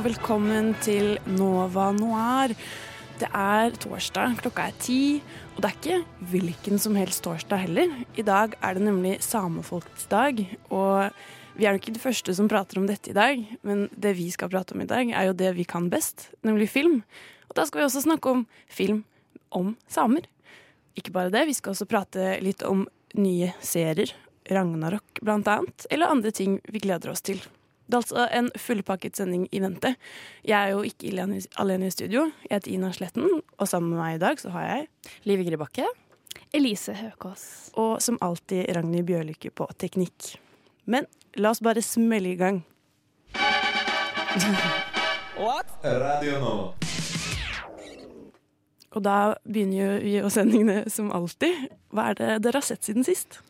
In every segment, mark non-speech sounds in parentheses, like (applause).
Og velkommen til Nova Noir. Det er torsdag, klokka er ti, og det er ikke hvilken som helst torsdag heller. I dag er det nemlig samefolkets dag, og vi er jo ikke de første som prater om dette i dag, men det vi skal prate om i dag, er jo det vi kan best, nemlig film. Og da skal vi også snakke om film om samer. Ikke bare det, vi skal også prate litt om nye serier, Ragnarok blant annet, eller andre ting vi gleder oss til. Det er altså en fullpakket sending i vente. Jeg er jo ikke alene, i studio. Jeg heter Ina Sletten, og sammen med meg i dag så har jeg Live Gribakke. Elise Høkås. Og som alltid Ragnhild Bjørlykke på teknikk. Men la oss bare smelle i gang. What? Radio nå. Og da begynner jo vi jo sendingene som alltid. Hva er det dere har sett siden sist?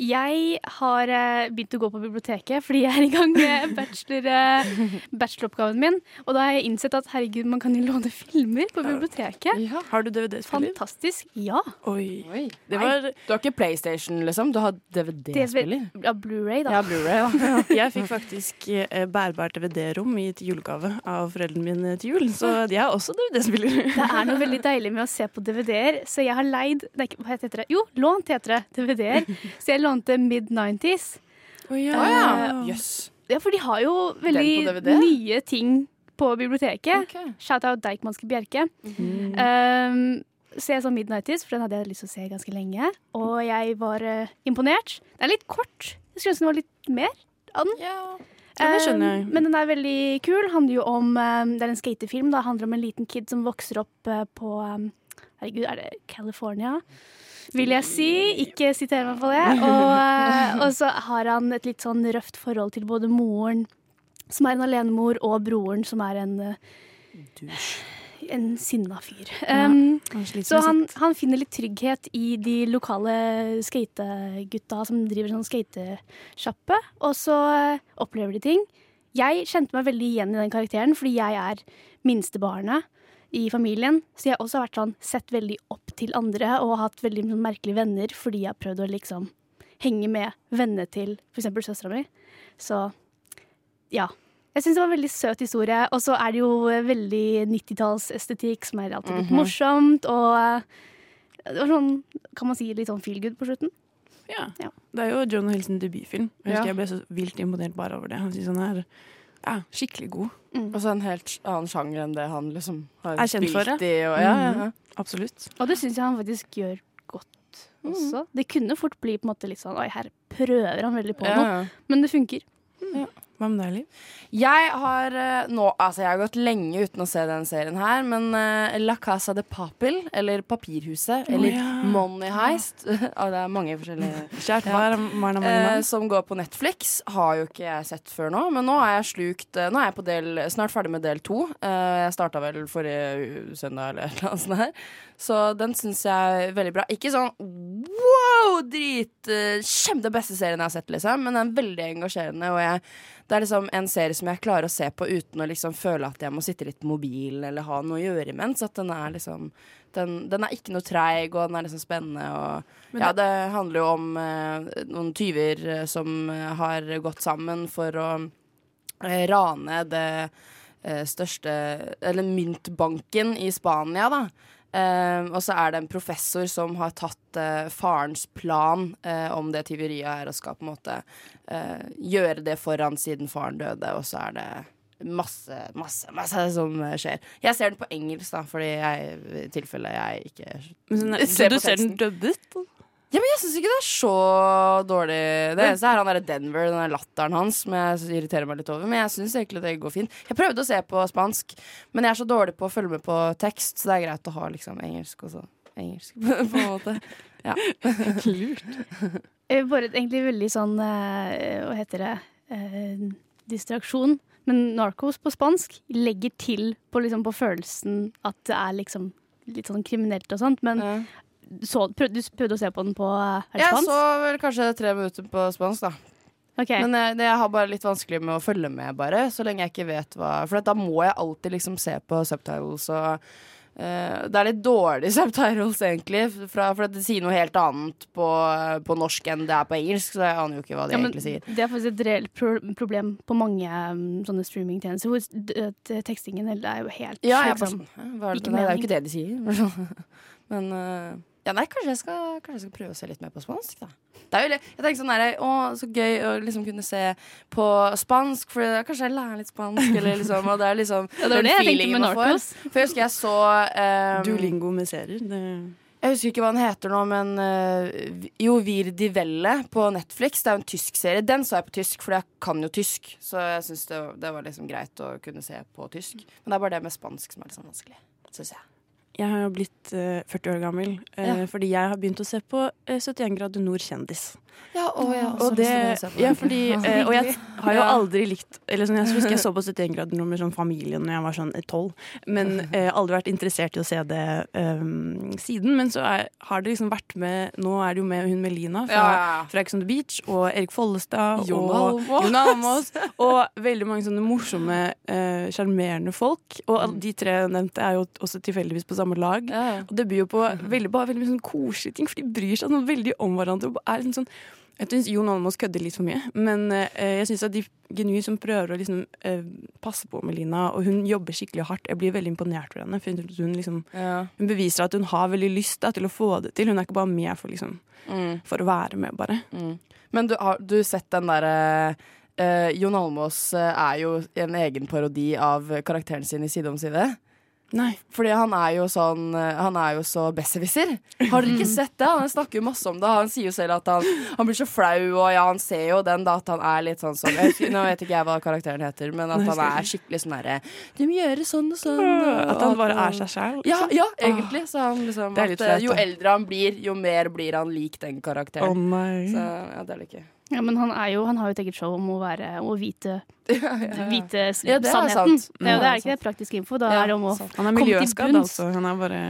Jeg har eh, begynt å gå på biblioteket fordi jeg er i gang med (laughs) bachelor, eh, bacheloroppgaven min. Og da har jeg innsett at herregud, man kan jo låne filmer på biblioteket. Har du DVD-spiller? Fantastisk. Ja. Oi. Oi. Det var, Du har ikke PlayStation, liksom? Du har DVD-spiller? Ja, Blu-ray, da. Ja, Blu da. Ja. (laughs) jeg fikk faktisk eh, bærbart DVD-rom i et julegave av foreldrene mine til jul, så de har også DVD-spiller. (laughs) Det er noe veldig deilig med å se på DVD-er, så jeg har leid Nei, hva heter det? Jo, lånt heter det. DVD-er. Så jeg lånte mid-90s. Oh, ja. Å ja. Yes. Ja, for de har jo veldig nye ting på biblioteket. Okay. Shout-out Deichmanske Bjerke. Mm. Um, så jeg så Midnighties, for den hadde jeg lyst til å se ganske lenge. Og jeg var uh, imponert. Den er litt kort. Jeg skulle ønske det var litt mer av den. Ja, det skjønner jeg. Um, men den er veldig kul. Handler jo om, um, det er en skatefilm. Det handler om en liten kid som vokser opp uh, på um, Herregud, er det California? Vil jeg si. Ikke siter meg på det. Og, eh, og så har han et litt sånn røft forhold til både moren, som er en alenemor, og broren, som er en eh, en sinna fyr. Um, ja, så han, han finner litt trygghet i de lokale skategutta som driver sånn skatesjappe, og så eh, opplever de ting. Jeg kjente meg veldig igjen i den karakteren, fordi jeg er minstebarnet i familien. Så jeg har også vært sånn, sett veldig opp til andre og hatt veldig sånn, merkelige venner fordi jeg har prøvd å liksom henge med vennene til f.eks. søstera mi. Så ja. Jeg syns det var en veldig søt historie. Og så er det jo veldig 90-tallsestetikk, som er alltid litt morsomt. Og det var sånn, kan man si, litt sånn feel good på slutten. Ja. Ja. Det er jo John Hilsons debutfilm. Jeg husker Ja. jeg ble så vilt imponert bare over det. Han sier sånn er ja, skikkelig god. Og så en helt annen sjanger enn det han liksom har Er kjent for, Det. i. Og, ja, ja, ja. Absolutt. Og det syns jeg han faktisk gjør godt også. Det kunne fort bli på en måte litt sånn Oi, her prøver han veldig på Ja, noe. Men det funker. Hva med deg, Liv? Jeg har eh, nå Altså, jeg har gått lenge uten å se den serien her, men uh, La Casa de Papel, eller Papirhuset, eller ja. Money Heist (laughs) ja, Det er mange forskjellige (laughs) Kjært ja. av mange eh, som går på Netflix. Har jo ikke jeg sett før nå, men nå er jeg slukt uh, Nå er jeg på del, snart ferdig med del to. Jeg starta vel forrige søndag eller (laughs) et eller annet sånt her. Så den syns jeg er veldig bra. Ikke sånn wow, drit Kjempe den beste serien jeg har sett, liksom, men den er veldig engasjerende. Og jeg, det er liksom en serie som jeg klarer å se på uten å liksom føle at jeg må sitte litt på mobilen eller ha noe å gjøre imens. At den er liksom den, den er ikke noe treig, og den er liksom spennende. Og ja, det handler jo om eh, noen tyver eh, som eh, har gått sammen for å eh, rane det eh, største Eller myntbanken i Spania, da. Eh, og så er det en professor som har tatt uh, farens plan uh, om det tyveriet er og skal på en måte uh, gjøre det foran siden faren døde, og så er det masse, masse, masse som skjer. Jeg ser den på engelsk, da, fordi jeg, i tilfelle jeg ikke ser på teksten. så du ser den dubbet? Ja, men jeg syns ikke det er så dårlig. Det eneste er han derre Denver, den der latteren hans, som jeg irriterer meg litt over. Men jeg syns egentlig det går fint. Jeg prøvde å se på spansk, men jeg er så dårlig på å følge med på tekst, så det er greit å ha liksom engelsk og sånn. engelsk, (laughs) på en måte. Ja. (laughs) Lurt. Bare et egentlig veldig sånn eh, Hva heter det? Eh, distraksjon. Men Narcos på spansk legger til på, liksom, på følelsen at det er liksom litt sånn kriminelt og sånt. Men Ja. Så, prøv, du prøvde å se på den på eh, det Jeg så vel kanskje tre minutter på spansk, da. Okay. Men jeg, det, jeg har bare litt vanskelig med å følge med, bare. Så lenge jeg ikke vet hva For da må jeg alltid liksom se på subtitles og Uh, Det er litt dårlig (laughs) subtitles, egentlig. Fra, for det sier noe helt annet på, på norsk enn det er på engelsk, så jeg aner jo ikke hva de Ja, egentlig sier. det er faktisk et reelt pro problem på mange um, sånne streamingtjenester, hvor tekstingen er jo helt Ja, liksom, sånn «Hæ, hva er det, det er jo ikke det de sier. (laughs) Men eh, ja, nei, kanskje jeg, skal, kanskje jeg skal prøve å se litt mer på spansk, da. Det er jo jeg tenker sånn der, å, så gøy å liksom kunne se på spansk, for da kanskje jeg lærer litt spansk, eller liksom, og det er liksom (laughs) Ja, det var den det jeg tenkte feelingen med man får. Narcos. For jeg husker jeg så um, Duolingo med serier. Det Jeg husker ikke hva den heter nå, men uh, Jo, Vir di Velle på Netflix. Det er jo en tysk serie. Den sa jeg på tysk, for jeg kan jo tysk. Så jeg syns det, det var liksom greit å kunne se på tysk. Men det er bare det med spansk som er litt sånn vanskelig, syns jeg. Jeg har jo blitt eh, 40 år gammel eh, Ja. fordi jeg har begynt å se på eh, 71 grader nord kjendis. Ja, å, ja, Og, det, ja, fordi, (laughs) eh, og jeg har jo aldri likt eller sånn, Jeg husker jeg så på (laughs) 71 grader nummer sånn familien når jeg var sånn tolv, 12, men (laughs) eh, aldri vært interessert i å se det um, siden. Men så er, har det liksom vært med Nå er det jo med hun Melina fra, Ja, ja, ja. fra Ex on the Beach og Erik Follestad Jon og Almaas. Og veldig mange sånne morsomme, eh, folk. Og alle de tre nevnte er jo også tilfeldigvis på samme lag. Ja, ja. Og det byr jo på veldig, bare veldig mye sånn koselige ting, for de bryr seg sånn veldig om hverandre. Og er liksom sånn, jeg syns Jon Almaas kødder litt for mye, men eh, jeg syns at de genuint som prøver å liksom eh, passe på Melina, og hun jobber skikkelig hardt. Jeg blir veldig imponert over henne. Hun, liksom, Ja. hun beviser at hun har veldig lyst da, til å få det til. Hun er ikke bare med for, liksom, Mm, for å være med, bare. mm. Men du, har du sett den derre uh, Jon Almaas er jo en egen parodi av karakteren sin i Side om side. Nei. Fordi han er jo sånn eh, Han er jo så besserwisser. Har dere ikke sett det? Han snakker jo masse om det. Han sier jo selv at han, han blir så flau, og ja, han ser jo den da at han er litt sånn som jeg Nå vet ikke jeg hva karakteren heter, men at han er skikkelig sånn derre Du må gjøre sånn og sånn. At han bare er seg sjæl. Ja, ja, egentlig. Så han liksom Det at, eh, Jo eldre han blir, jo mer blir han lik den karakteren. nei. Så ja, det er litt gøy. Ja, men han, er jo, han har jo et eget show om å være Å vite, (laughs) vite s- Ja, det er sannheten. sant. Det er det er ikke det praktisk info. Da Ja, er det om å sant. Han er miljøskadd, altså. Han er bare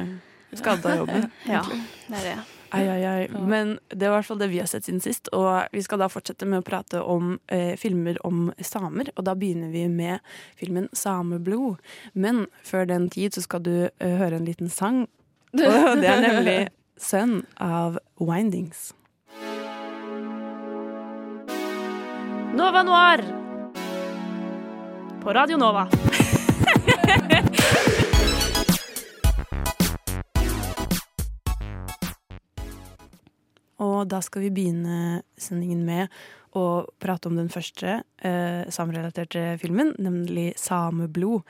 skadd av jobben. (laughs) Ja, det er det. Ai, ai, ai. Men det var i hvert fall det vi har sett siden sist. Og vi skal da fortsette med å prate om eh, filmer om samer. Og da begynner vi med filmen 'Sameblod'. Men før den tid så skal du eh, høre en liten sang. (laughs) Og det er nemlig 'Sønn' av Windings. Nova Noir på Radio Nova. Og da skal vi begynne sendingen med å prate om den første eh, samrelaterte filmen, nemlig 'Sameblod'.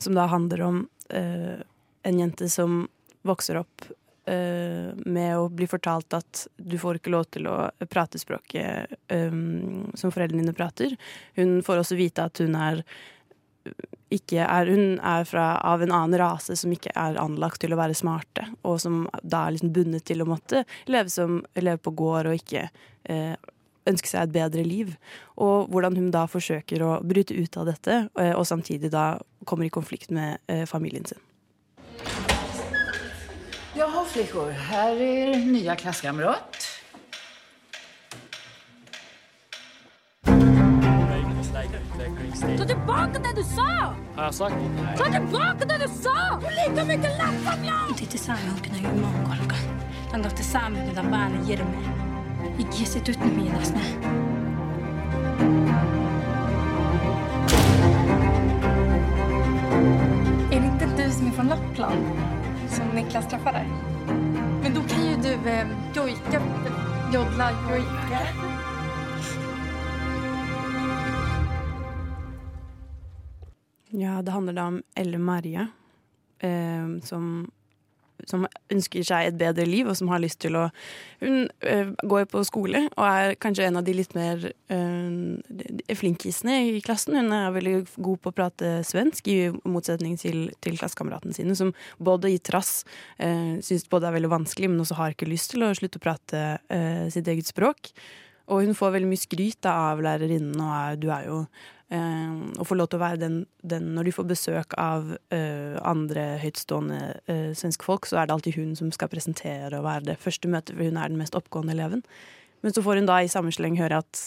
Som da handler om eh, en jente som vokser opp eh, med å bli fortalt at du får ikke lov til å prate språket um, som foreldrene dine prater. Hun får også vite at hun er ikke er, hun er fra, av en annen rase som ikke er anlagt til å være smarte, og som da er liksom bundet til å måtte leve, som, leve på gård og ikke eh, ønske seg et bedre liv. Og hvordan hun da forsøker å bryte ut av dette, eh, og samtidig da kommer i konflikt med eh, familien sin. Jaha flickor, här är er nya klasskamrat. Ta tilbake det du sa! Har jeg sagt? Ta tilbake det du sa! Du liker mye lappanja! Titi Sami on kena Mongolka. Dan tahti Sami tätä päälle jirme. Ikki se med miinas ne. Är det inte du som är från Lappland? Som Niklas träffade? Men då kan ju du eh, jojka, joddla, jojka. Ja, det handler da om Elle Maria, eh, som som ønsker seg et bedre liv, og som har lyst til å Hun øh, går på skole og er kanskje en av de litt mer øh, flinkisene i klassen. Hun er veldig god på å prate svensk, i motsetning til, til klassekameratene sine, som både i trass øh, syns både er veldig vanskelig, men også har ikke lyst til å slutte å prate øh, sitt eget språk. Og hun får veldig mye skryt av lærerinnen, og er, du er jo eh, Å få lov til å være den, den Når du får besøk av eh, andre høytstående eh, svenske folk, så er det alltid hun som skal presentere og være det første møtet, for hun er den mest oppgående eleven. Men så får hun da i samme sleng høre at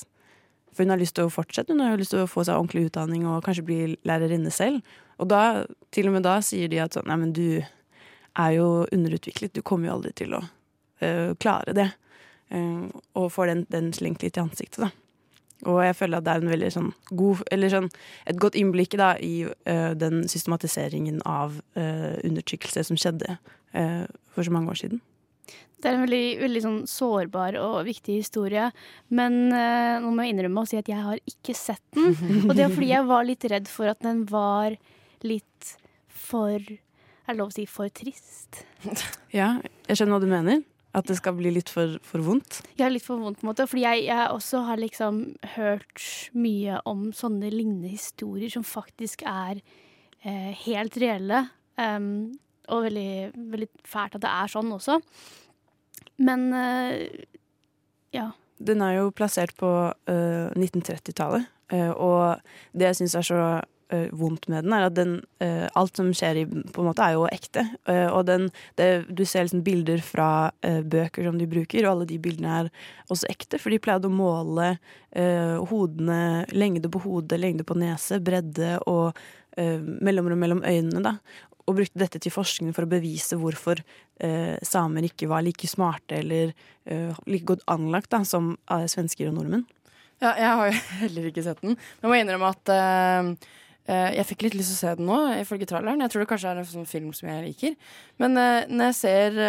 For hun har lyst til å fortsette, hun har lyst til å få seg ordentlig utdanning og kanskje bli lærerinne selv. Og da, til og med da, sier de at sånn Nei, men du er jo underutviklet, du kommer jo aldri til å uh, klare det. Uh, og får den, den, slengt litt i ansiktet, da. Og jeg føler at det er en veldig sånn god Eller sånn et godt innblikk da i uh, den systematiseringen av uh, undertrykkelse som skjedde for så mange år siden. Det er en veldig, veldig sånn sårbar og viktig historie. Men nå må jeg innrømme å si at jeg har ikke sett den. (laughs) Og det er fordi jeg var litt redd for at den var litt for Er det lov å si for trist? Ja, jeg skjønner hva du mener. At det skal bli litt for, for vondt? Ja, litt for vondt på en måte. Fordi jeg, jeg, også har liksom hørt mye om sånne lignende historier som faktisk er eh, helt reelle. Um, og veldig, veldig, fælt at det er sånn også. Men eh, ja. Den er jo plassert på uh, 1930-tallet, uh, og det jeg syns er så vondt med den, er at den, uh, alt som skjer i på en måte er jo ekte. Uh, og den, det, du ser liksom bilder fra bøker som de bruker, og alle de bildene er også ekte. For de pleide å måle hodene, lengde på hodet, lengde på nese, bredde og mellomrom mellom øynene. da og brukte dette til forskning for å bevise hvorfor eh, samer ikke var like smarte eller eh, like godt anlagt da, som eh, svensker og nordmenn. Ja, jeg har jo (laughs) heller ikke sett den. Men jeg må innrømme at jeg fikk litt lyst til å se den nå, ifølge traileren. Jeg tror det kanskje er en sånn film som jeg liker. Men når jeg ser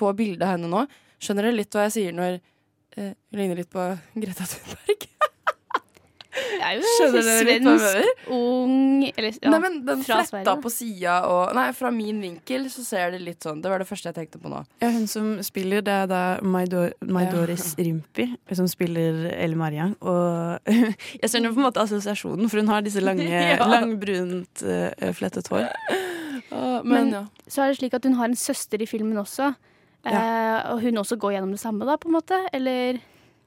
på bildet av henne nå, skjønner dere litt hva jeg sier når hun ligner litt på Greta Thunberg? Det er jo (laughs) svensk, ung eller, ja, Nei, men Den fletta på sida og Nei, fra min vinkel så ser det litt sånn Det var det første jeg tenkte på nå. Ja, Hun som spiller, det er da Maidoris ja. Rimpi, som spiller Elle Maria. Og (laughs) jeg ser nå på en måte assosiasjonen, for hun har disse lange, (laughs) ja. langbrunt uh, flettet hår. Uh, men, men så er det slik at hun har en søster i filmen også. Uh, og hun også går gjennom det samme, da, på en måte? Eller?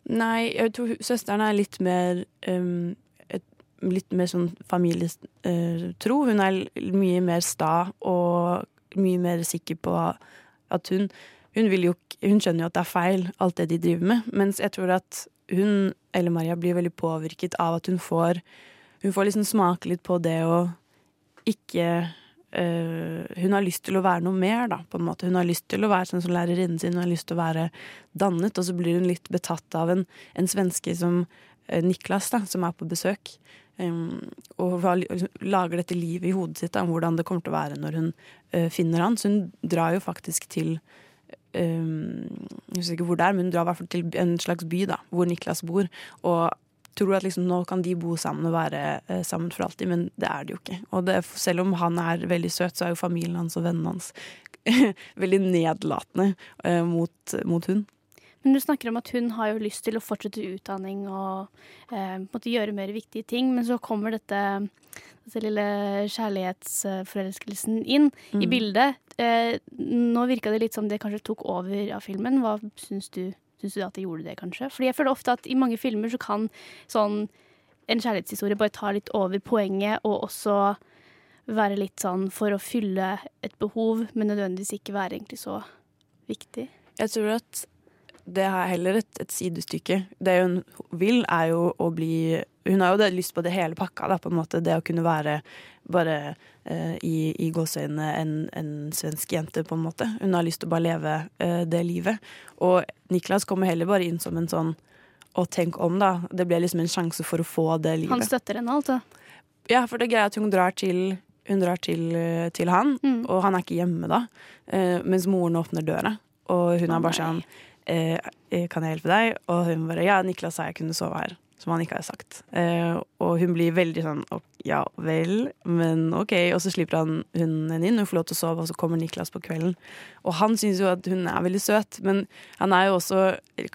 Nei, jeg tror søsteren er litt mer um, et, Litt mer sånn familietro. Uh, hun er mye mer sta og mye mer sikker på at hun hun, jo, hun, skjønner jo at det er feil, alt det de driver med. Mens jeg tror at hun, eller Maria, blir veldig påvirket av at hun får Hun får liksom smake litt på det å ikke Uh, hun har lyst til å være noe mer, da, på en måte. Hun har lyst til å være sånn som lærerinnen sin, hun har lyst til å være dannet, og så blir hun litt betatt av en, en svenske som uh, Niklas, da, som er på besøk. Um, og lager dette livet i hodet sitt da, om hvordan det kommer til å være når hun uh, finner han. Så hun drar jo faktisk til um, Jeg husker ikke hvor det er, men hun drar i hvert fall til en slags by da, hvor Niklas bor. Og tror at liksom, nå kan de bo sammen og være eh, sammen for alltid, men det er det jo ikke. Og det, selv om han er veldig søt, så er jo familien hans og vennene hans (laughs) veldig nedlatende eh, mot, mot hun. Men du snakker om at hun har jo lyst til å fortsette utdanning og eh, måtte gjøre mer viktige ting, men så kommer dette, dette lille kjærlighetsforelskelsen inn mm. i bildet. Eh, nå virka det litt som det kanskje tok over av filmen. Hva syns du? Syns du at det gjorde det, kanskje? Fordi jeg føler ofte at i mange filmer så kan sånn en kjærlighetshistorie bare ta litt over poenget, og også være litt sånn for å fylle et behov, men nødvendigvis ikke være egentlig så viktig. Jeg tror at det er heller et, et sidestykke. Det hun vil, er jo å bli Hun har jo lyst på det hele pakka, da, på en måte. Det å kunne være bare uh, i, i gåseøynene en, en, svensk jente, på en måte. Hun har lyst til å bare leve uh, det livet. Og Niklas kommer heller bare inn som en sånn å tenk om, da. Det blir liksom en sjanse for å få det livet. Han støtter henne, da. Ja, for det er greit at hun drar til hun drar til, til han, mm. og han er ikke hjemme da. Uh, mens moren åpner døra, og hun er bare sånn Kan jeg hjelpe deg? Og hun bare Ja, Niklas sa jeg kunne sove her. Som han ikke har sagt. Eh, og hun blir veldig sånn «Å, ja vel, men OK. Og så slipper han hunden inn, hun får lov til å sove, og så kommer Niklas på kvelden. Og han syns jo at hun er veldig søt, men han er jo også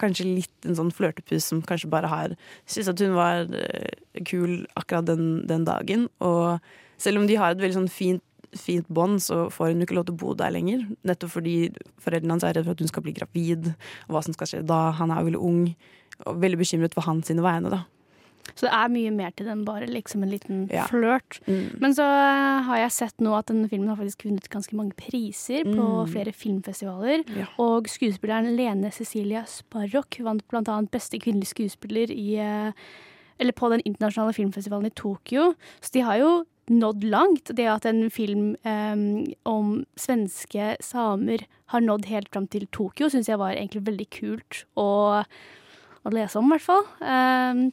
kanskje litt en sånn flørtepus som kanskje bare har syntes at hun var eh, kul akkurat den, den dagen. Og selv om de har et veldig sånn fint fint bånd, så får hun ikke lov til å bo der lenger. Nettopp fordi foreldrene hans er redd for at hun skal bli gravid, og hva som skal skje da. Han er veldig ung, og veldig bekymret for hans sine vegne, da. Så det er mye mer til den bare liksom en liten Ja. flørt. Mm. Men så eh, har jeg sett nå at denne filmen har faktisk vunnet ganske mange priser på Mm. flere filmfestivaler. Ja. Og skuespilleren Lene Cecilia Sparrock vant blant annet beste kvinnelige skuespiller i eh, eller på den internasjonale filmfestivalen i Tokyo. Så de har jo nådd langt. Det at en film um, om svenske samer har nådd helt fram til Tokyo, syns jeg var egentlig veldig kult å, å lese om, i hvert fall. Um,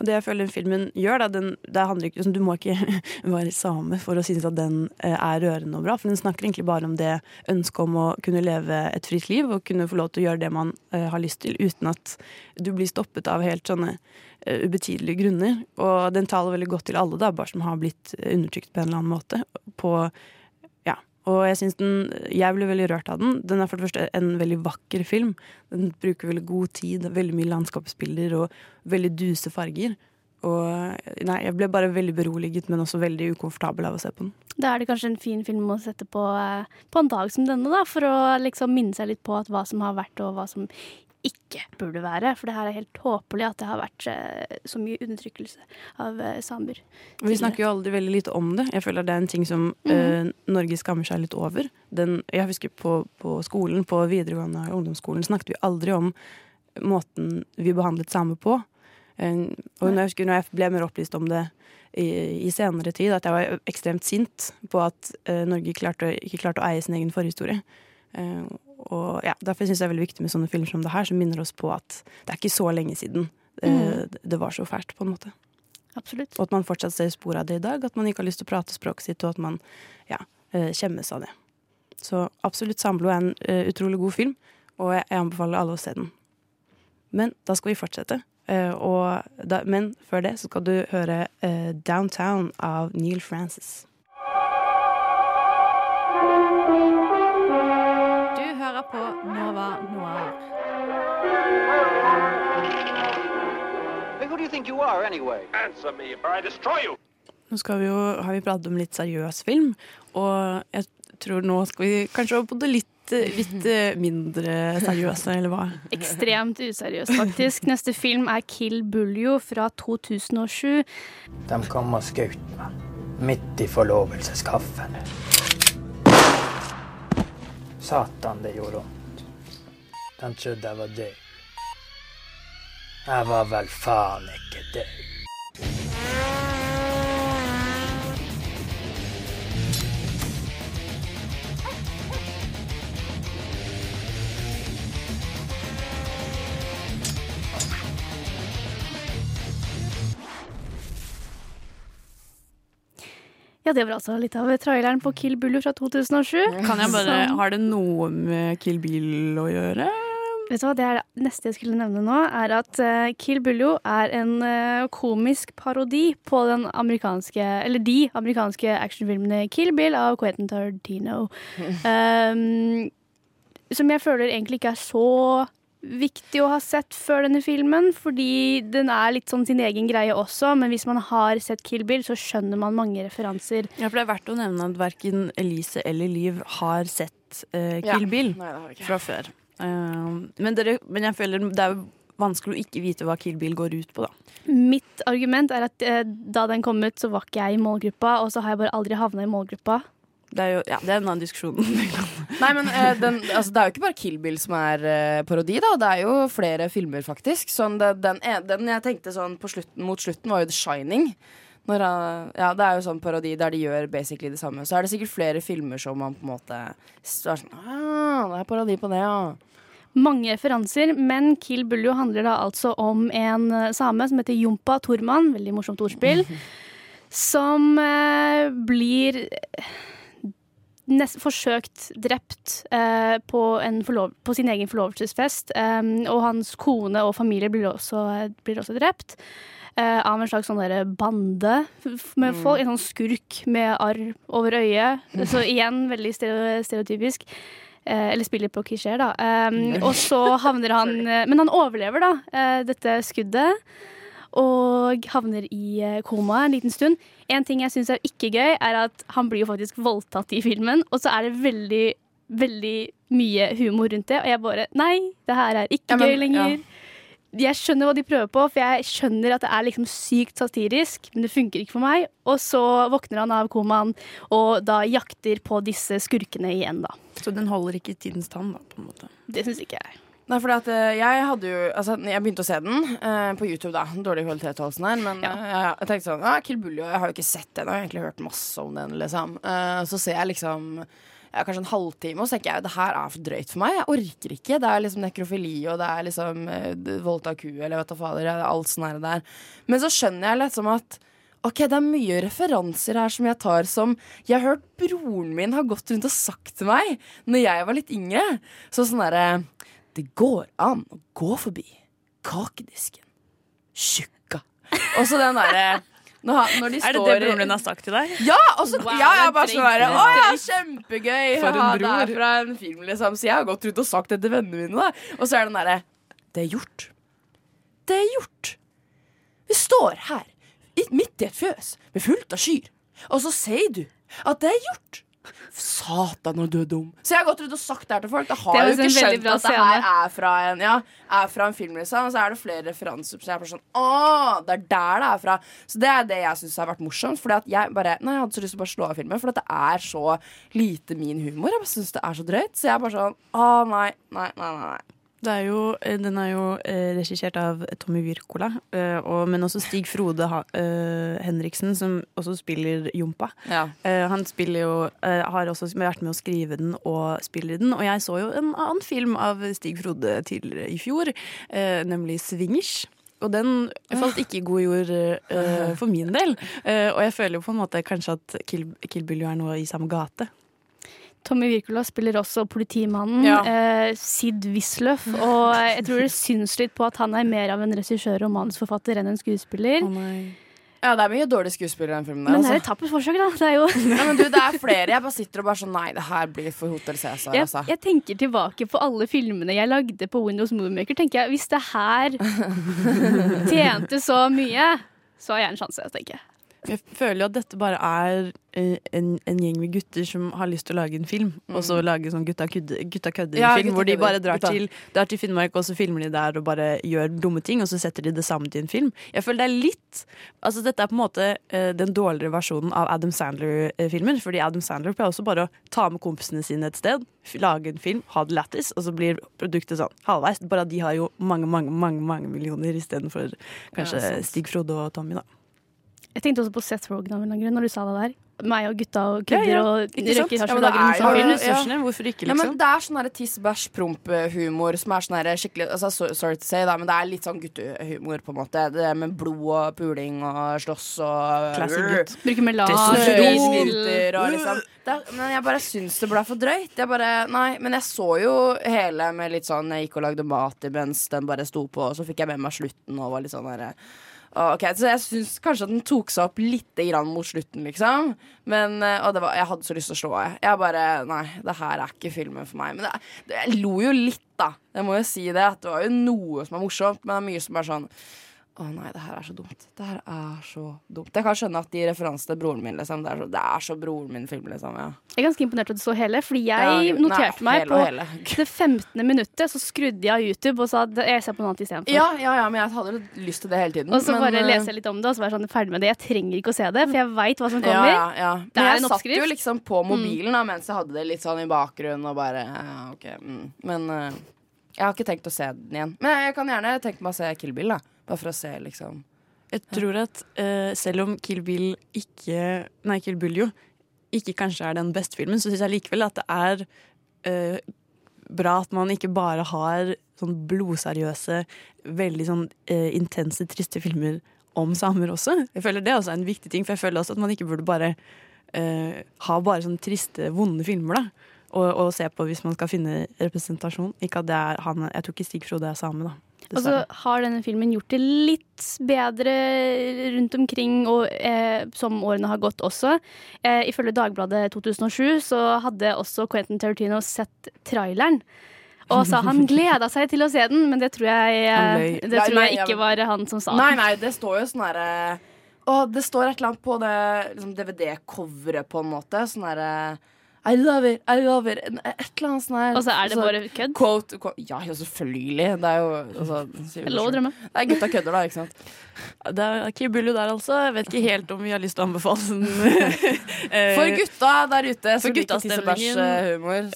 Og det jeg føler filmen gjør, da, den, det handler ikke, liksom, du må ikke (laughs) være same for å synes at den eh, er rørende og bra. For den snakker egentlig bare om det ønsket om å kunne leve et fritt liv og kunne få lov til å gjøre det man eh, har lyst til, uten at du blir stoppet av helt sånne eh, ubetydelige grunner. Og den taler veldig godt til alle, da, bare som har blitt undertrykt på en eller annen måte. På. Og jeg synes den, jeg ble veldig rørt av den. Den er for det første en veldig vakker film. Den bruker veldig god tid, veldig mye landskapsbilder og veldig duse farger. Og nei, jeg ble bare veldig beroliget, men også veldig ukomfortabel av å se på den. Da er det kanskje en fin film å sette på, eh, på en dag som denne, da, for å liksom minne seg litt på hva som har vært og hva som ikke burde være. For det her er helt håpelig at det har vært eh, så mye undertrykkelse av eh, samer. Vi snakker jo aldri veldig lite om det. Jeg føler det er en ting som eh, Norge skammer seg litt over. Den, jeg husker på, på skolen, på videregående og ungdomsskolen, snakket vi aldri om måten vi behandlet samer på. Og når jeg husker når jeg ble mer opplyst om det i, i senere tid, at jeg var ekstremt sint på at uh, Norge klarte, ikke klarte å eie sin egen forhistorie. Eh, og ja, Derfor syns jeg det er veldig viktig med sånne filmer som det her, som minner oss på at det er ikke så lenge siden Mm. det var så fælt, på en måte. Absolutt. Og at man fortsatt ser spor av det i dag. At man ikke har lyst til å prate språket sitt, og at man ja, eh, skjemmes av det. Så absolutt Samblo er en uh, utrolig god film, og jeg, jeg anbefaler alle å se den. Men da skal vi fortsette. Uh, og da, men før det så skal du høre uh, 'Downtown' av Neil Francis. Hører på Nova Noir. Hey, who do you think you are, anyway? Answer me, or I destroy you! Nå skal vi jo, har vi pratet om litt seriøs film, og jeg tror nå skal vi kanskje over på det litt, eh, litt eh, mindre seriøse, eller hva? (laughs) Ekstremt useriøst, faktisk. Neste film er 'Kill Buljo' fra 2007. De kom og skjøt meg midt i forlovelseskaffen. Satan, det gjorde vondt. De trodde jeg var død. Jeg var vel faen ikke død. Ja, det var altså litt av traileren på 'Kill Bullo fra 2007. Kan jeg bare, Har det noe med Kill Bill å gjøre? Vet du hva, Det er det neste jeg skulle nevne nå, er at eh, Kill Bullo er en eh, komisk parodi på den amerikanske, eller de amerikanske actionfilmene Kill Bill av Quentin Tarantino. Um, (laughs) som jeg føler egentlig ikke er så viktig å ha sett før denne filmen, fordi den er litt sånn sin egen greie også, men hvis man har sett Kill Bill, så skjønner man mange referanser. Ja, for det er verdt å nevne at verken Elise eller Liv har sett Ja. Kill Bill Nei, fra før. Uh, men, dere, men jeg føler det er jo vanskelig å ikke vite hva Kill Bill går ut på, da. Mitt argument er at uh, da den kom ut, så var ikke jeg i målgruppa, og så har jeg bare aldri havna i målgruppa. Det er jo ja, det er en annen diskusjon. (laughs) Nei, men eh, den, altså, Det er jo ikke bare Kill Bill som er eh, parodi, da. Det er jo flere filmer, faktisk. Sånn, det, den, den jeg tenkte sånn på slutten, mot slutten, var jo The Shining. Når, ja, det er jo sånn parodi der de gjør basically det samme. Så er det sikkert flere filmer som man på en måte er sånn ah, Det er parodi på det, ja. Mange referanser, men Kill Buljo handler da altså om en eh, same som heter Jompa Tormann, veldig morsomt ordspill, (laughs) som eh, blir nest, forsøkt drept eh, på, en forlov, på sin egen forlovelsesfest. eh, og hans kone og familie blir også, blir også drept. eh, av en slags sånn der bande med Mm. folk. En sånn skurk med arr over øyet. Så igjen veldig stereotypisk. Eh, eller spiller på klisjeer, da. Um, og så havner han eh, Men han overlever, da, eh, dette skuddet. Og havner i eh, koma en liten stund. En ting jeg syns er ikke gøy, er at han blir jo faktisk voldtatt i filmen. Og så er det veldig, veldig mye humor rundt det. Og jeg bare Nei, det her er ikke Ja, men- gøy lenger. ja. Jeg skjønner hva de prøver på, for jeg skjønner at det er liksom sykt satirisk, men det funker ikke for meg. Og så våkner han av komaen og da jakter på disse skurkene igjen, da. Så den holder ikke tidens tann, da, på en måte. Det syns ikke jeg. Nei, for at, eh, jeg hadde jo Altså, jeg begynte å se den eh, på YouTube, da. Dårlig kvalitet og alt sånt der. Men ja. jeg, jeg tenkte sånn ah, Kill Buljo, jeg har jo ikke sett den. Jeg har egentlig hørt masse om den, liksom. Eh, så ser jeg liksom ja, kanskje en halvtime, og så tenker jeg det her er for drøyt for meg. Jeg orker ikke. Det er liksom nekrofili, og det er liksom uh, voldta ku, eller vet da fader. det er Alt sånn her der. Men så skjønner jeg liksom at Ok, det er mye referanser her som jeg tar som Jeg har hørt broren min har gått rundt og sagt til meg Når jeg var litt yngre. Så sånn derre Det går an å gå forbi kakedisken. Tjukka. Og så den derre når, når de Er det det broren din har sagt til deg? Ja! Og så, Wow, ja, jeg det bare sånn der. Å ja, kjempegøy! For en Haha, Det er fra en film, liksom. Så jeg har gått rundt og sagt det til vennene mine. Da. Og så er den derre Det er gjort. Det er gjort. Vi står her, midt i et fjøs, med fullt av kyr. Og så sier du at det er gjort. Satan, du er dum. Så jeg har gått rundt og sagt det her til folk. Da har Det er jeg jo ikke skjønt at det her er fra en, ja, er fra en film, liksom. Og så er det flere referanser. Så jeg er bare sånn Å, det er der det er fra. Så det er det jeg syns har vært morsomt. Fordi at jeg bare Nei, jeg hadde så lyst til å bare slå av filmen. For det er så lite min humor. Jeg bare syns det er så drøyt. Så jeg er bare sånn Å, nei, nei, nei. nei. Det er jo, eh, den er jo eh, regissert av Tommy Wirkola, eh, og, men også Stig Frode ha, eh, Henriksen, som også spiller Jompa. Ja. Eh, han spiller jo, har også vært med å skrive den og spiller den. Og jeg så jo en annen film av Stig Frode tidligere i fjor, nemlig 'Swingers'. Og den falt ikke i god jord for min del. Og jeg føler jo på en måte kanskje at Kill, Kill Bill er noe i samme gate. Tommy Wirkola spiller også politimannen Ja. eh, Sid Wisløff. Og jeg tror det syns litt på at han er mer av en regissør og manusforfatter enn en skuespiller. Ja, det er mye dårlige skuespillere i den filmen. Men det er altså. et tappert forsøk, da. Det er jo (laughs) Ja, men du, det er flere. Jeg bare sitter og bare sånn Nei, det her blir for Hotel Cæsar, jeg, altså. jeg tenker tilbake på alle filmene jeg lagde på Windows Moviemaker. tenker jeg, Hvis det her (laughs) tjente så mye, så har jeg en sjanse. tenker jeg. Jeg føler jo at dette bare er eh, en, en gjeng med gutter som har lyst til å lage en film, og så lage sånn gutta kødde, gutta kødder Ja, gutta hvor de bare drar til, drar til Finnmark, og så filmer de der og bare gjør dumme ting, og så setter de det sammen til en film. Jeg føler det er litt Altså dette er på en måte uh, den dårligere versjonen av Adam Sandler-filmer, fordi Adam Sandler pleier også bare å ta med kompisene sine et sted, lage en film, ha det lættis, og så blir produktet sånn halvveis. Bare at de har jo mange, mange, mange, mange millioner istedenfor kanskje Ja. Stig Frode og Tommy, da. Jeg tenkte også på Seth Rogan av en grunn når du sa det der. Meg og gutta og Ja, kødder ja, og ikke røyker hasj Ja, og lager en sånn film. ressursene, hvorfor ikke, Ja, men liksom? det er sånn tiss, bæsj, promp-humor som er sånn skikkelig altså, Sorry to say, da, men det er litt sånn guttehumor, på en måte. Det med blod og puling og slåss og Classic gutt. Bruker Snøskilter og liksom det Men jeg bare syns det ble for drøyt. Jeg bare, nei, Men jeg så jo hele med litt sånn Jeg gikk og lagde mat mens den bare sto på, og så fikk jeg med meg slutten og var litt sånn derre Å, Ok, Så jeg syns kanskje at den tok seg opp litt mot slutten, liksom. Men, eh, og var, jeg hadde så lyst til å slå av. Jeg bare Nei, det her er ikke filmen for meg. Men det, det, jeg lo jo litt, da. Jeg må jo si det. At det var jo noe som er morsomt, men det er mye som er sånn å nei, det her er så dumt. Det her er så dumt. Jeg kan skjønne at de referansene til broren min, liksom, det, er så, det er så broren min-film, liksom. Ja. Jeg er ganske imponert over at du så hele, fordi Ja, jeg nei, noterte meg hele på hele. (laughs) det 15. minuttet, så skrudde jeg av YouTube og sa at jeg ser på noe annet istedenfor. Ja, ja, ja, men jeg hadde lyst til det hele tiden. Og så men, bare eh, leser jeg litt om det, og så var jeg sånn ferdig med det. Jeg trenger ikke å se det, for jeg veit hva som kommer. ja, ja. Det Men er jeg satt jo liksom på mobilen da, mens jeg hadde det litt sånn i bakgrunnen og bare ja, OK. Mm. Men eh, jeg har ikke tenkt å se den igjen. Men jeg kan gjerne tenke meg å se Kill Bill, da. Bare for å se, liksom. Jeg tror at uh, selv om Kill Bill ikke Nei, Kill Bill jo ikke kanskje er den beste filmen, så syns jeg likevel at det er uh, bra at man ikke bare har sånn blodseriøse, veldig sånn uh, intense, triste filmer om samer også. Jeg føler Det er også en viktig ting, for jeg føler også at man ikke burde bare ha bare sånne triste, vonde filmer, da. Og, å, se på hvis man skal finne representasjon. Ikke at det er han Jeg tror ikke Stig Frode er same, da. Og så har denne filmen gjort det litt bedre rundt omkring, og eh, som årene har gått også. Eh, ifølge Dagbladet 2007 så hadde også Quentin Tarantino sett traileren. Og sa han gleda seg til å se den, men det tror jeg, eh, det tror jeg ikke var han som sa Nei, nei, det står jo sånn herre Å, det står et eller annet på det liksom, DVD-coveret, på en måte. Sånn herre I love it, I love it. Et eller annet sånn her. Og så er det bare kødd? Quote, quote, ja, ja, selvfølgelig. Det er jo altså, Det er lov å drømme. Det er gutta kødder, da, ikke sant? Det er Kibulu der, altså. Jeg vet ikke helt om vi har lyst til å anbefale den. (laughs) Eh, For gutta der ute For som liker guttastemningen.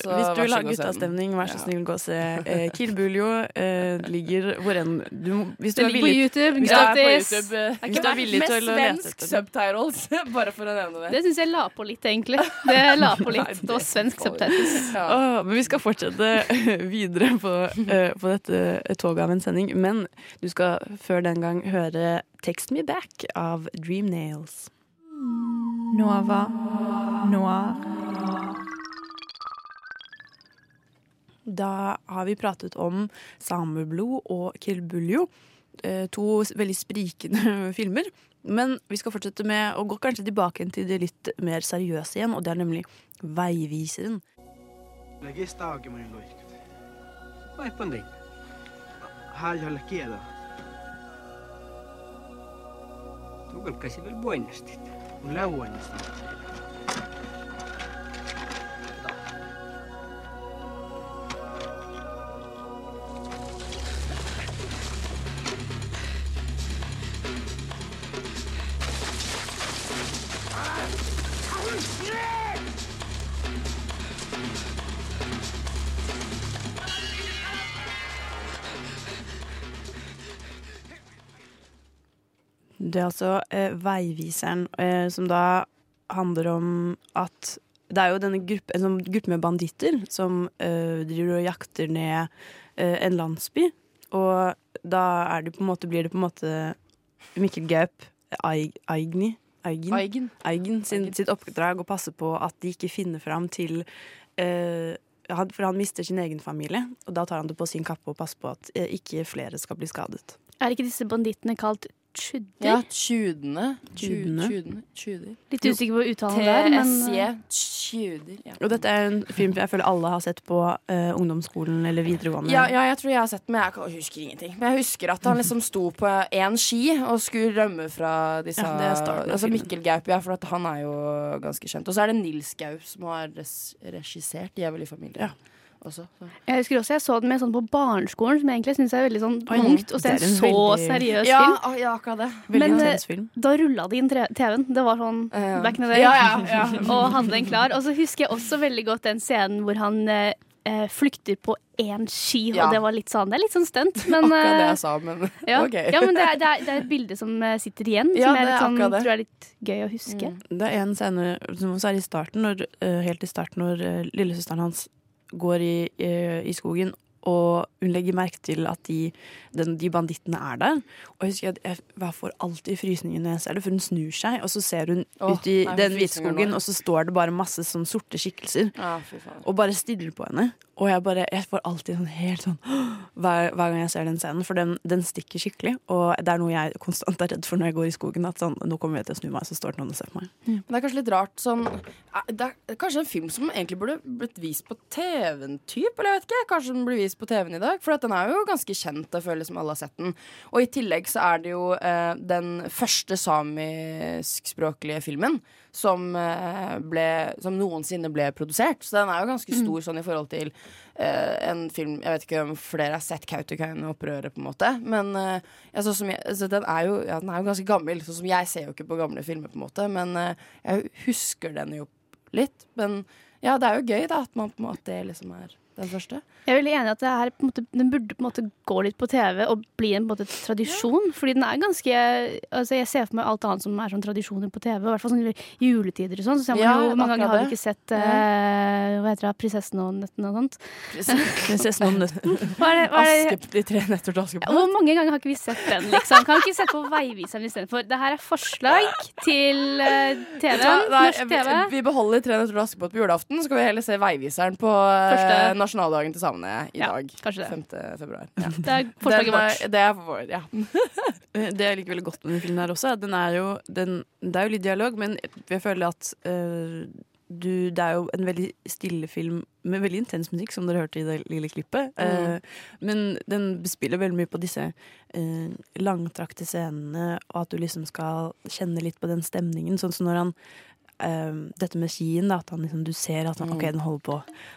så Hvis du vil så ha guttastemning, vær så snill, gå og se eh, Kill Buljo. Eh, ligger hvor enn du, Hvis du Det er villig YouTube, hvis du på. YouTube, eh, Hvis du er villig med til å lete svensk etter den. subtitles, (laughs) bare for å nevne det. Det syns jeg la på litt, egentlig. Det la på litt. Det var svensk subtitles. (laughs) Oh, men vi skal fortsette (laughs) videre på, uh, på dette toget av en sending. Men du skal før den gang høre 'Text Me Back' av Dream Nails. Nova Noir. Da har vi pratet om Sameblod og Kill Buljo. eh, To veldig sprikende (laughs) filmer. Men vi skal fortsette med å gå kanskje tilbake til det litt mer seriøse igjen, og det er nemlig Veiviseren. Legistä auki loikat. Vai panding. Här Det er altså eh, Veiviseren, eh, som da handler om at det er jo denne gruppe, en sånn gruppe med banditter som eh, driver og jakter ned eh, en landsby. Og da er det på en måte, blir det på en måte Mikkel Gaup Eigni Eigen, Eigen. Eigen sin, sitt oppdrag å passe på at de ikke finner fram til eh, han- For han mister sin egen familie, og da tar han det på sin kappe og passer på at eh, ikke flere skal bli skadet. Er ikke disse bandittene kalt tjudder? Ja, tjudene. Tjudene. Tjudene. Tjuder. Litt usikker på uttalen der, men TSJ. Tjuder. Ja. Og dette er en film jeg føler alle har sett på uh, ungdomsskolen eller videregående. Ja, ja, jeg tror jeg har sett den, men jeg husker ingenting. Men jeg husker at han liksom sto på én ski og skulle rømme fra disse Ja, Altså. Mikkel Gaup, ja, for at han er jo ganske kjent. Og så er det Nils Gaup som har res regissert 'Djevel i familien'. Også, så. Jeg husker også jeg så den med sånn på barneskolen, som jeg egentlig syns er veldig sånn Oi, tungt å se en så veldig- seriøs Ja, film. ja, akkurat det. Veldig Men eh, film. da rulla det inn TV-en. Det var sånn Ja. back in the day. Ja, ja, ja. (laughs) og hadde den klar. Og så husker jeg også veldig godt den scenen hvor han eh, eh, flykter på én ski, og det var litt sånn Det er litt sånn stunt, men Akkurat det eh, jeg sa, men (laughs) ja. (laughs) OK. ja, men det er, det, er, det er et bilde som sitter igjen, som jeg sånn, tror er litt gøy å huske. Mm. Det er en scene som også er i starten, når, helt i starten, når lillesøsteren hans går i, eh, i skogen, og hun legger merke til at de, den, de bandittene er der. Og jeg husker at jeg, får alltid frysninger når jeg ser det, for hun snur seg, og så ser hun Åh, ut i nei, den hvitskogen, og så står det bare masse sånn sorte skikkelser. Ja. Og bare stiller på henne. Og jeg, bare, jeg får alltid sånn helt sånn (gasps) hver, hver gang jeg ser den scenen, for den, den stikker skikkelig. Og det er noe jeg konstant er redd for når jeg går i skogen. At sånn, nå kommer jeg til å snu meg, så står det noen og ser på meg. Men det er kanskje litt rart sånn eh, Det er kanskje en film som egentlig burde blitt vist på TV-en, typ? Eller jeg vet ikke. Kanskje den blir vist på TV-en i dag? For at den er jo ganske kjent, jeg føler som alle har sett den. Og i tillegg så er det jo eh, den første samiskspråklige filmen som, eh, ble, som noensinne ble produsert. Så den er jo ganske stor sånn i forhold til eh, en film Jeg vet ikke om flere har sett Kautokeino-opprøret, på en måte. Men eh, ja, sånn som jeg, altså, den, er jo, ja, den er jo ganske gammel. Sånn som jeg ser jo ikke på gamle filmer, på en måte. Men eh, jeg husker den jo litt. Men ja, det er jo gøy da at, man, på en måte, liksom er den første. Jeg er veldig enig i at det her, på en måte, den burde på en måte gå litt på TV og bli en på en måte, tradisjon. Fordi den er ganske altså Jeg ser for meg alt annet som er sånn tradisjoner på TV. I hvert fall sånn juletider og sånn. Så ser man Ja, jo Mange ganger har vi ikke sett uh, Hva heter det? Prinsessen og nøtten og sånt. Prinsessen (laughs) og nøtten? Askep, de tre nøtter til Askepott. Hvor mange ganger har ikke vi sett den, liksom? Kan vi ikke sette på Veiviseren istedenfor? Det her er forslag til uh, TV. Vet du Norsk TV. Vi, vi beholder Tre nøtter til Askepott på julaften, så skal vi heller se Veiviseren på eh, Første. Nasjonaldagen til samene i Ja, dag. kanskje det. 5. februar. Ja. (laughs) Det er forslaget vårt. Det er vår, ja. (laughs) Eh, Det jeg liker veldig godt med den filmen her også, den er jo, den, det er jo litt dialog, men jeg føler at uh, du, det er jo en veldig stille film med veldig intens musikk, som dere hørte i det lille klippet. Mm. Uh, men den spiller veldig mye på disse uh, langtrakte scenene, og at du liksom skal kjenne litt på den stemningen. Sånn som når han eh, Dette med skien, da, at han liksom, du ser at han, Mm. ok, den holder på,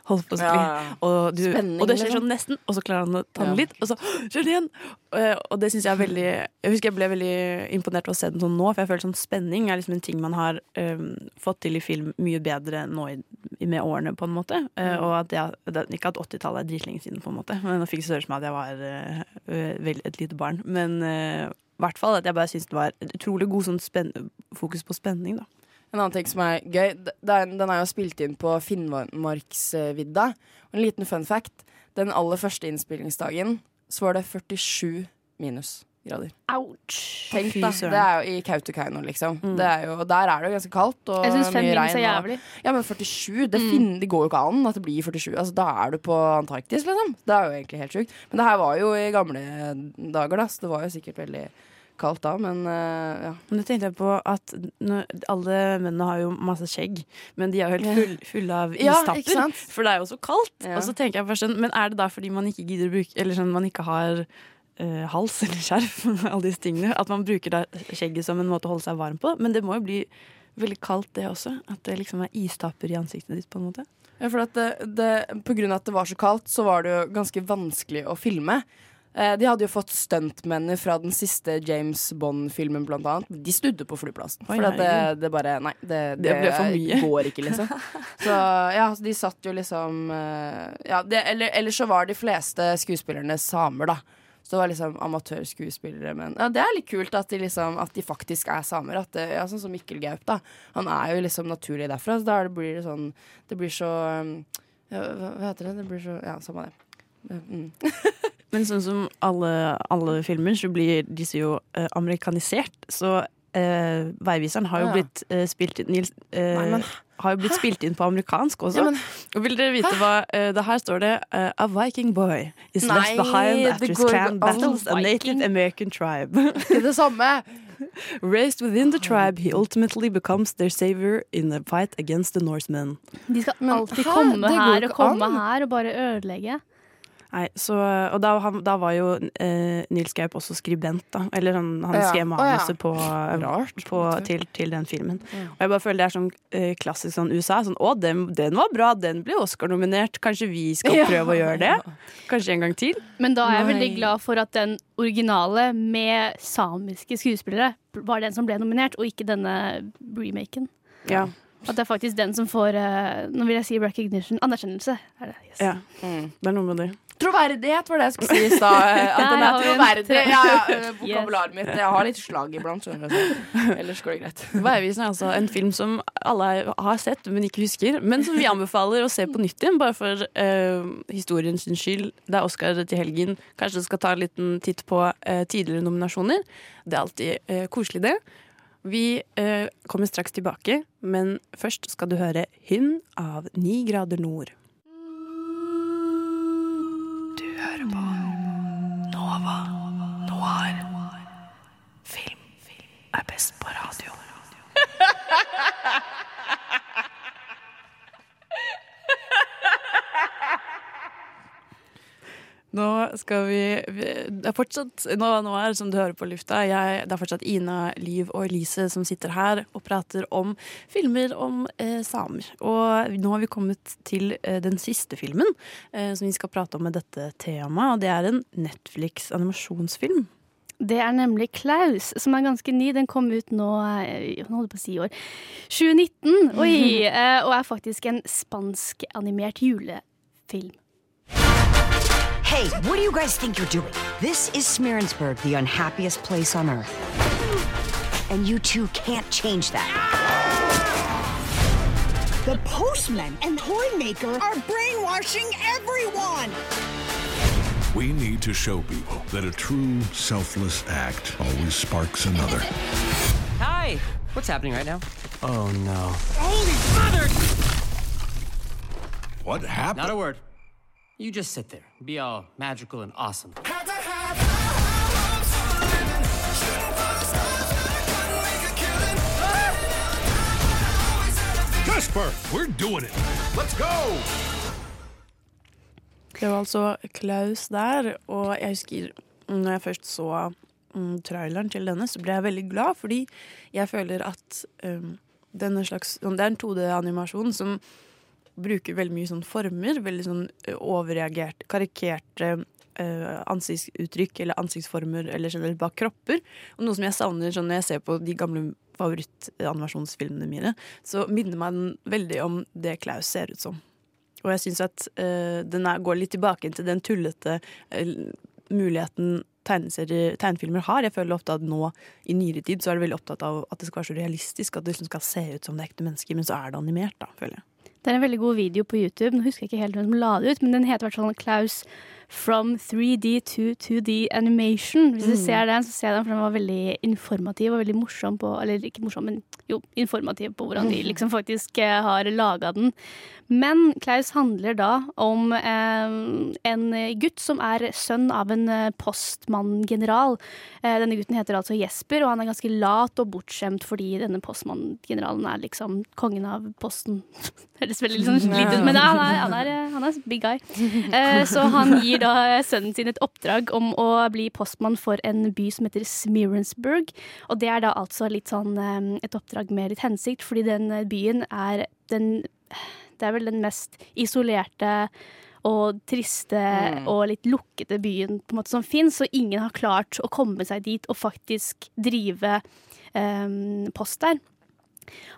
holder på å skli. Ja, ja. Og, du, Spenning, og det skjer liksom. sånn nesten, og så klarer han å ta den Ja. litt, og så skjer det igjen. Og, og det synes jeg er veldig Jeg husker jeg ble veldig imponert av å se den sånn nå, for jeg føler sånn spenning er liksom en ting man har um, fått til i film mye bedre nå i, med årene, på en måte. Uh, Mm. og at jeg, ikke at 80-tallet er dritlenge siden, på en måte, men nå fikk det så høre som at jeg var eh, eh, vel et lite barn. Men uh, i hvert fall at jeg bare syns det var et utrolig god sånn fokus på spenning, da. En annen ting som er gøy, er, den er jo spilt inn på Finnmarksvidda. Og en liten fun fact. Den aller første innspillingsdagen så var det 47 minusgrader. Ouch. Tenk da. Det er jo i Kautokeino, liksom. Det er jo, og der er det jo ganske kaldt. Og Jeg syns fem minus er jævlig. og-. Ja, men 47, det, fin- det går jo ikke an at det blir 47. Altså, da er du på Antarktis, liksom. Det er jo egentlig helt sjukt. Men det her var jo i gamle dager, da, så det var jo sikkert veldig kaldt da, men eh, ja. Men det tenkte jeg på at alle mennene har jo masse skjegg, men de er jo helt full, (laughs) av istapper. Ja, for det er jo så kaldt. Ja. Og så tenker jeg først sånn, Men er det da fordi man ikke gidder å bruke Eller sånn man ikke har uh, hals (laughs) eller skjerf, alle disse tingene, at man bruker da skjegget som en måte å holde seg varm på? Men det må jo bli veldig kaldt, det også. At det liksom er istapper i ansiktet ditt, på en måte. Ja, for at det, det, på grunn av at det var så kaldt, så var det jo ganske vanskelig å filme. Eh, de hadde jo fått stuntmennene fra den siste James Bond-filmen, blant annet. De snudde på flyplassen. For at det, det bare Nei, det, Det mye. (laughs) går ikke, liksom. (laughs) Så ja, de satt jo liksom eh, Ja, det, eller, eller så var de fleste skuespillerne samer, da. Så det var liksom amatørskuespillere. Men ja, det er litt kult at de, liksom, at de faktisk er samer. Det, ja, sånn som Mikkel Gaup, da. Han er jo liksom naturlig derfra. Så da blir det sånn Det blir så ja, hva heter det? Det blir så Ja, samme det. Mm. (laughs) Men sånn som alle, alle filmer, så blir disse jo eh, amerikanisert. Så eh, Veiviseren har jo Ja. blitt eh, spilt inn Nils, eh, Nei, men- har jo blitt spilt inn på amerikansk også. Ja, men- og vil dere vite hva eh, Det her står det uh, A Viking boy is Nei, left behind after his går clan battles a native American tribe. Ikke det samme. (laughs) Raised within the tribe, he ultimately becomes their savior in the fight against the Norsemen. De skal alltid hæ? komme her og komme an. her og bare ødelegge. Nei, så, og da, han, da var jo eh, Nils Gaup også skribent, da. Eller han, han Ja. skrev Å, manuset ja. på, Rart. på, til, til den filmen. Ja. Og jeg bare føler det er sånn eh, klassisk sånn USA. Sånn, å, den, den var bra, den ble Oscar-nominert. Kanskje vi skal Ja. prøve å gjøre det? Kanskje en gang til? Men da er jeg veldig glad for at den originale med samiske skuespillere var den som ble nominert, og ikke denne remaken. Ja. At det er faktisk den som får eh, Nå vil jeg si recognition. Anerkjennelse. Er det. Yes. ja. Mm. Det er noe med det. Troverdighet var det jeg skulle si i stad. At den er troverdig. Ja, ja, (laughs) eh, Vokabularet mitt. Jeg har litt slag iblant, skjønner du. Ellers går det greit. Veivisen er altså en film som alle har sett, men ikke husker. Men som vi anbefaler å se på nytt igjen, bare for uh, historiens skyld. Det er Oscar til helgen. Kanskje du skal ta en liten titt på uh, tidligere nominasjoner. Det er alltid uh, koselig, det. Vi kommer straks tilbake, men først skal du høre 'Hymn' av Ni grader nord. Hører på Nova Noir. Film er best på radio. Nå skal vi vi- Det er fortsatt nå, nå er det som du hører på lufta. Jeg, det er fortsatt Ina, Liv og Elise som sitter her og prater om filmer om eh, samer. Og nå har vi kommet til eh, den siste filmen eh, som vi skal prate om med dette temaet. Og det er en Netflix-animasjonsfilm. Det er nemlig Klaus, som er ganske ny. Den kom ut nå eh, Nå holder på å si i år. 2019. Oi! (laughs) eh, Og er faktisk en spansk-animert julefilm. Hey, what do you guys think you're doing? This is Smearensburg, the unhappiest place on earth. And you two can't change that. The postman and toy maker are brainwashing everyone! We need to show people that a true selfless act always sparks another. Hi! What's happening right now? Oh no. Holy mother! What happened? Not a word. You just sit there, be all magical and awesome. Casper, we're doing it. Let's go! Det var altså Klaus der, og jeg husker når jeg først så mm, traileren til denne, så ble jeg veldig glad, fordi jeg føler at um, denne slags Det er en 2D-animasjon som bruker veldig mye sånn former, veldig sånn overreagert, karikerte uh, ansiktsuttrykk eller ansiktsformer eller generelt bak kropper. Og noe som jeg savner sånn når jeg ser på de gamle favorittanimasjonsfilmene mine, så minner meg den veldig om det Klaus ser ut som. Og jeg syns at eh, den er, går litt tilbake til den tullete eh, muligheten tegnefilmer har. Jeg føler ofte at nå i nyere tid så er det veldig opptatt av at det skal være så realistisk, at det liksom skal se ut som det ekte mennesker, men så er det animert, da, føler jeg. Det er en veldig god video på YouTube. Nå husker jeg ikke helt hvem som la det ut, men den heter i hvert fall Klaus From 3D to 2D Animation. Hvis du Mm. ser den, så ser jeg den, for den var veldig informativ og veldig morsom på Eller ikke morsom, men jo, informativ på hvordan de (laughs) liksom faktisk eh, har laga den. Men Klaus handler da om eh, en gutt som er sønn av en eh, postmanngeneral. Eh, denne gutten heter altså Jesper, og han er ganske lat og bortskjemt fordi denne postmanngeneralen er liksom kongen av posten. (laughs) Høres veldig liksom slitt ut, men han er, han er, han er big guy. Eh, så han gir da sønnen sin et oppdrag om å bli postmann for en by som heter Smirensburg. Og det er da altså litt sånn eh, et oppdrag med litt hensikt, fordi den byen er den Det er vel den mest isolerte og triste Mm. og litt lukkede byen på en måte som fins, og ingen har klart å komme seg dit og faktisk drive um, post der.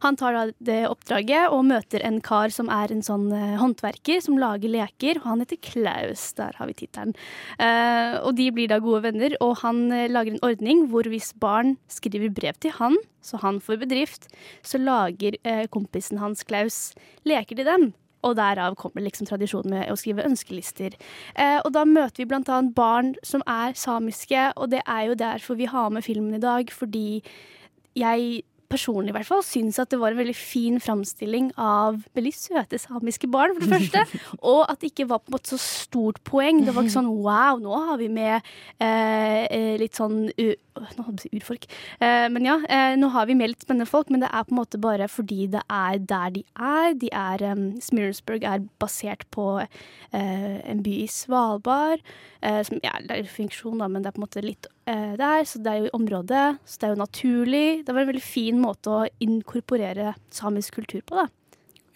Han tar da det oppdraget og møter en kar som er en sånn eh, håndverker som lager leker. og Han heter Klaus. Der har vi tittelen. Uh, og de blir da gode venner, og han eh, lager en ordning hvor hvis barn skriver brev til han, så han får bedrift, så lager uh, kompisen hans Klaus leker til dem. Og derav kommer liksom tradisjonen med å skrive ønskelister. Eh, og da møter vi annet barn som er samiske, og det er jo derfor vi har med filmen i dag, fordi jeg personlig i hvert fall syns at det var en veldig fin framstilling av veldig søte samiske barn, for det første. (laughs) Og at det ikke var på en måte så stort poeng. Det var ikke sånn wow, nå har vi med eh, eh, litt sånn uh, nå holdt jeg på å si urfolk. Eh, men ja, eh, nå har vi med litt spennende folk, men det er på en måte bare fordi det er der de er. De er um, Smirensburg er basert på eh, en by i Svalbard. Eh, som, ja, det er funksjon, da, men det er på en måte litt eh, der. Så det er jo i området. Så det er jo naturlig. Det var en veldig fin måte å inkorporere samisk kultur på, da.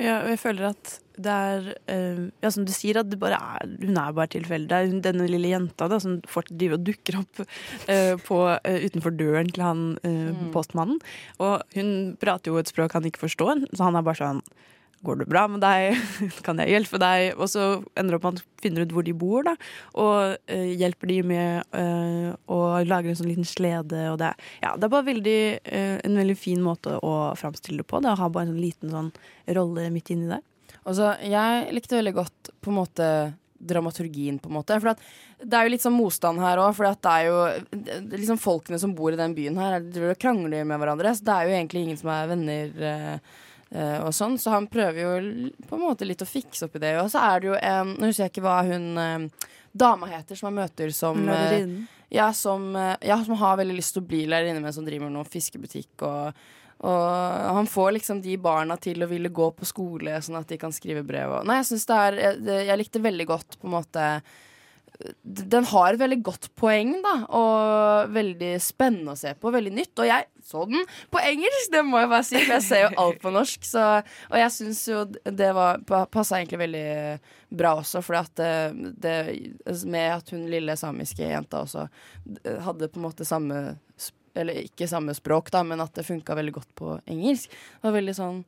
Ja, og jeg føler at det er eh, Ja, som du sier, at det bare er, hun er bare tilfeldig. Det er hun- denne lille jenta da, som fortsatt driver og dukker opp uh, på, uh, utenfor døren til han uh, postmannen. Og hun prater jo et språk han ikke forstår, så han er bare sånn Går det bra med deg? (laughs) Kan jeg hjelpe deg? Og så ender opp med at man finner ut hvor de bor, da, og eh, hjelper de med eh, å lage en sånn liten slede. Og det, ja, det er bare veldig, eh, en veldig fin måte å framstille det på. Det å ha bare en liten sånn rolle midt inni der. Altså, jeg likte veldig godt på en måte dramaturgien, på en måte. For det er jo litt sånn motstand her òg, for det er jo det er liksom folkene som bor i den byen her, de krangler med hverandre. Så det er jo egentlig ingen som er venner eh, og sånn. Så han prøver jo på en måte litt å fikse opp i det. Og så er det jo en Nå husker jeg ikke hva hun eh, dama heter som han møter som eh, ja, som, eh, ja, som har veldig lyst til å bli lærerinne, men som driver med noen fiskebutikk. Og, og han får liksom de barna til å ville gå på skole, sånn at de kan skrive brev. Og, nei, jeg syns det er jeg, jeg likte veldig godt på en måte den har et veldig godt poeng, da, og veldig spennende å se på. Veldig nytt. Og jeg så den på engelsk, det må jeg bare si, for jeg ser jo alt på norsk. Så, og jeg syns jo det var passa egentlig veldig bra også, for det, det Med at hun lille samiske jenta også hadde på en måte samme Eller ikke samme språk, da, men at det funka veldig godt på engelsk. Det var veldig sånn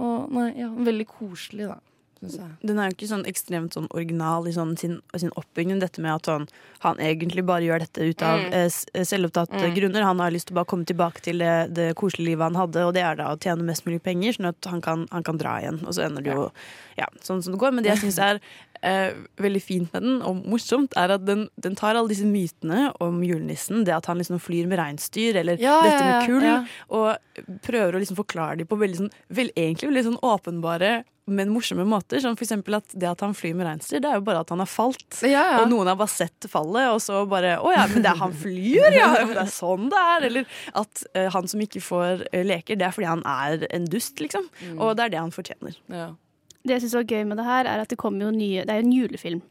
Å, nei, ja, veldig koselig, da. Syns jeg. Den er jo ikke sånn ekstremt sånn original i sånn sin, sin oppbygging. Dette med at han, han egentlig bare gjør dette ut av Mm. eh, selvopptatte Mm. grunner. Han har lyst til å bare komme tilbake til det, det koselige livet han hadde, og det er da å tjene mest mulig penger, sånn at han kan, han kan dra igjen. Og så ender det jo ja, sånn som det går. Men det jeg syns er eh, veldig fint med den, og morsomt, er at den, den tar alle disse mytene om julenissen. Det at han liksom flyr med reinsdyr, eller Ja, dette med med ja, kull. ja. Og prøver å liksom forklare dem på veldig sånn, vel, egentlig veldig sånn åpenbare men morsomme måter. Som for eksempel at det at han flyr med reinsdyr, det er jo bare at han har falt. Ja, ja. Og noen har bare sett fallet, og så bare Å ja, men det er han flyr, ja! (laughs) Det er sånn det er. Eller at uh, han som ikke får uh, leker, det er fordi han er en dust, liksom. Mm. Og det er det han fortjener. Det jeg syns var gøy med det her, er at det kommer jo nye Det er jo en julefilm.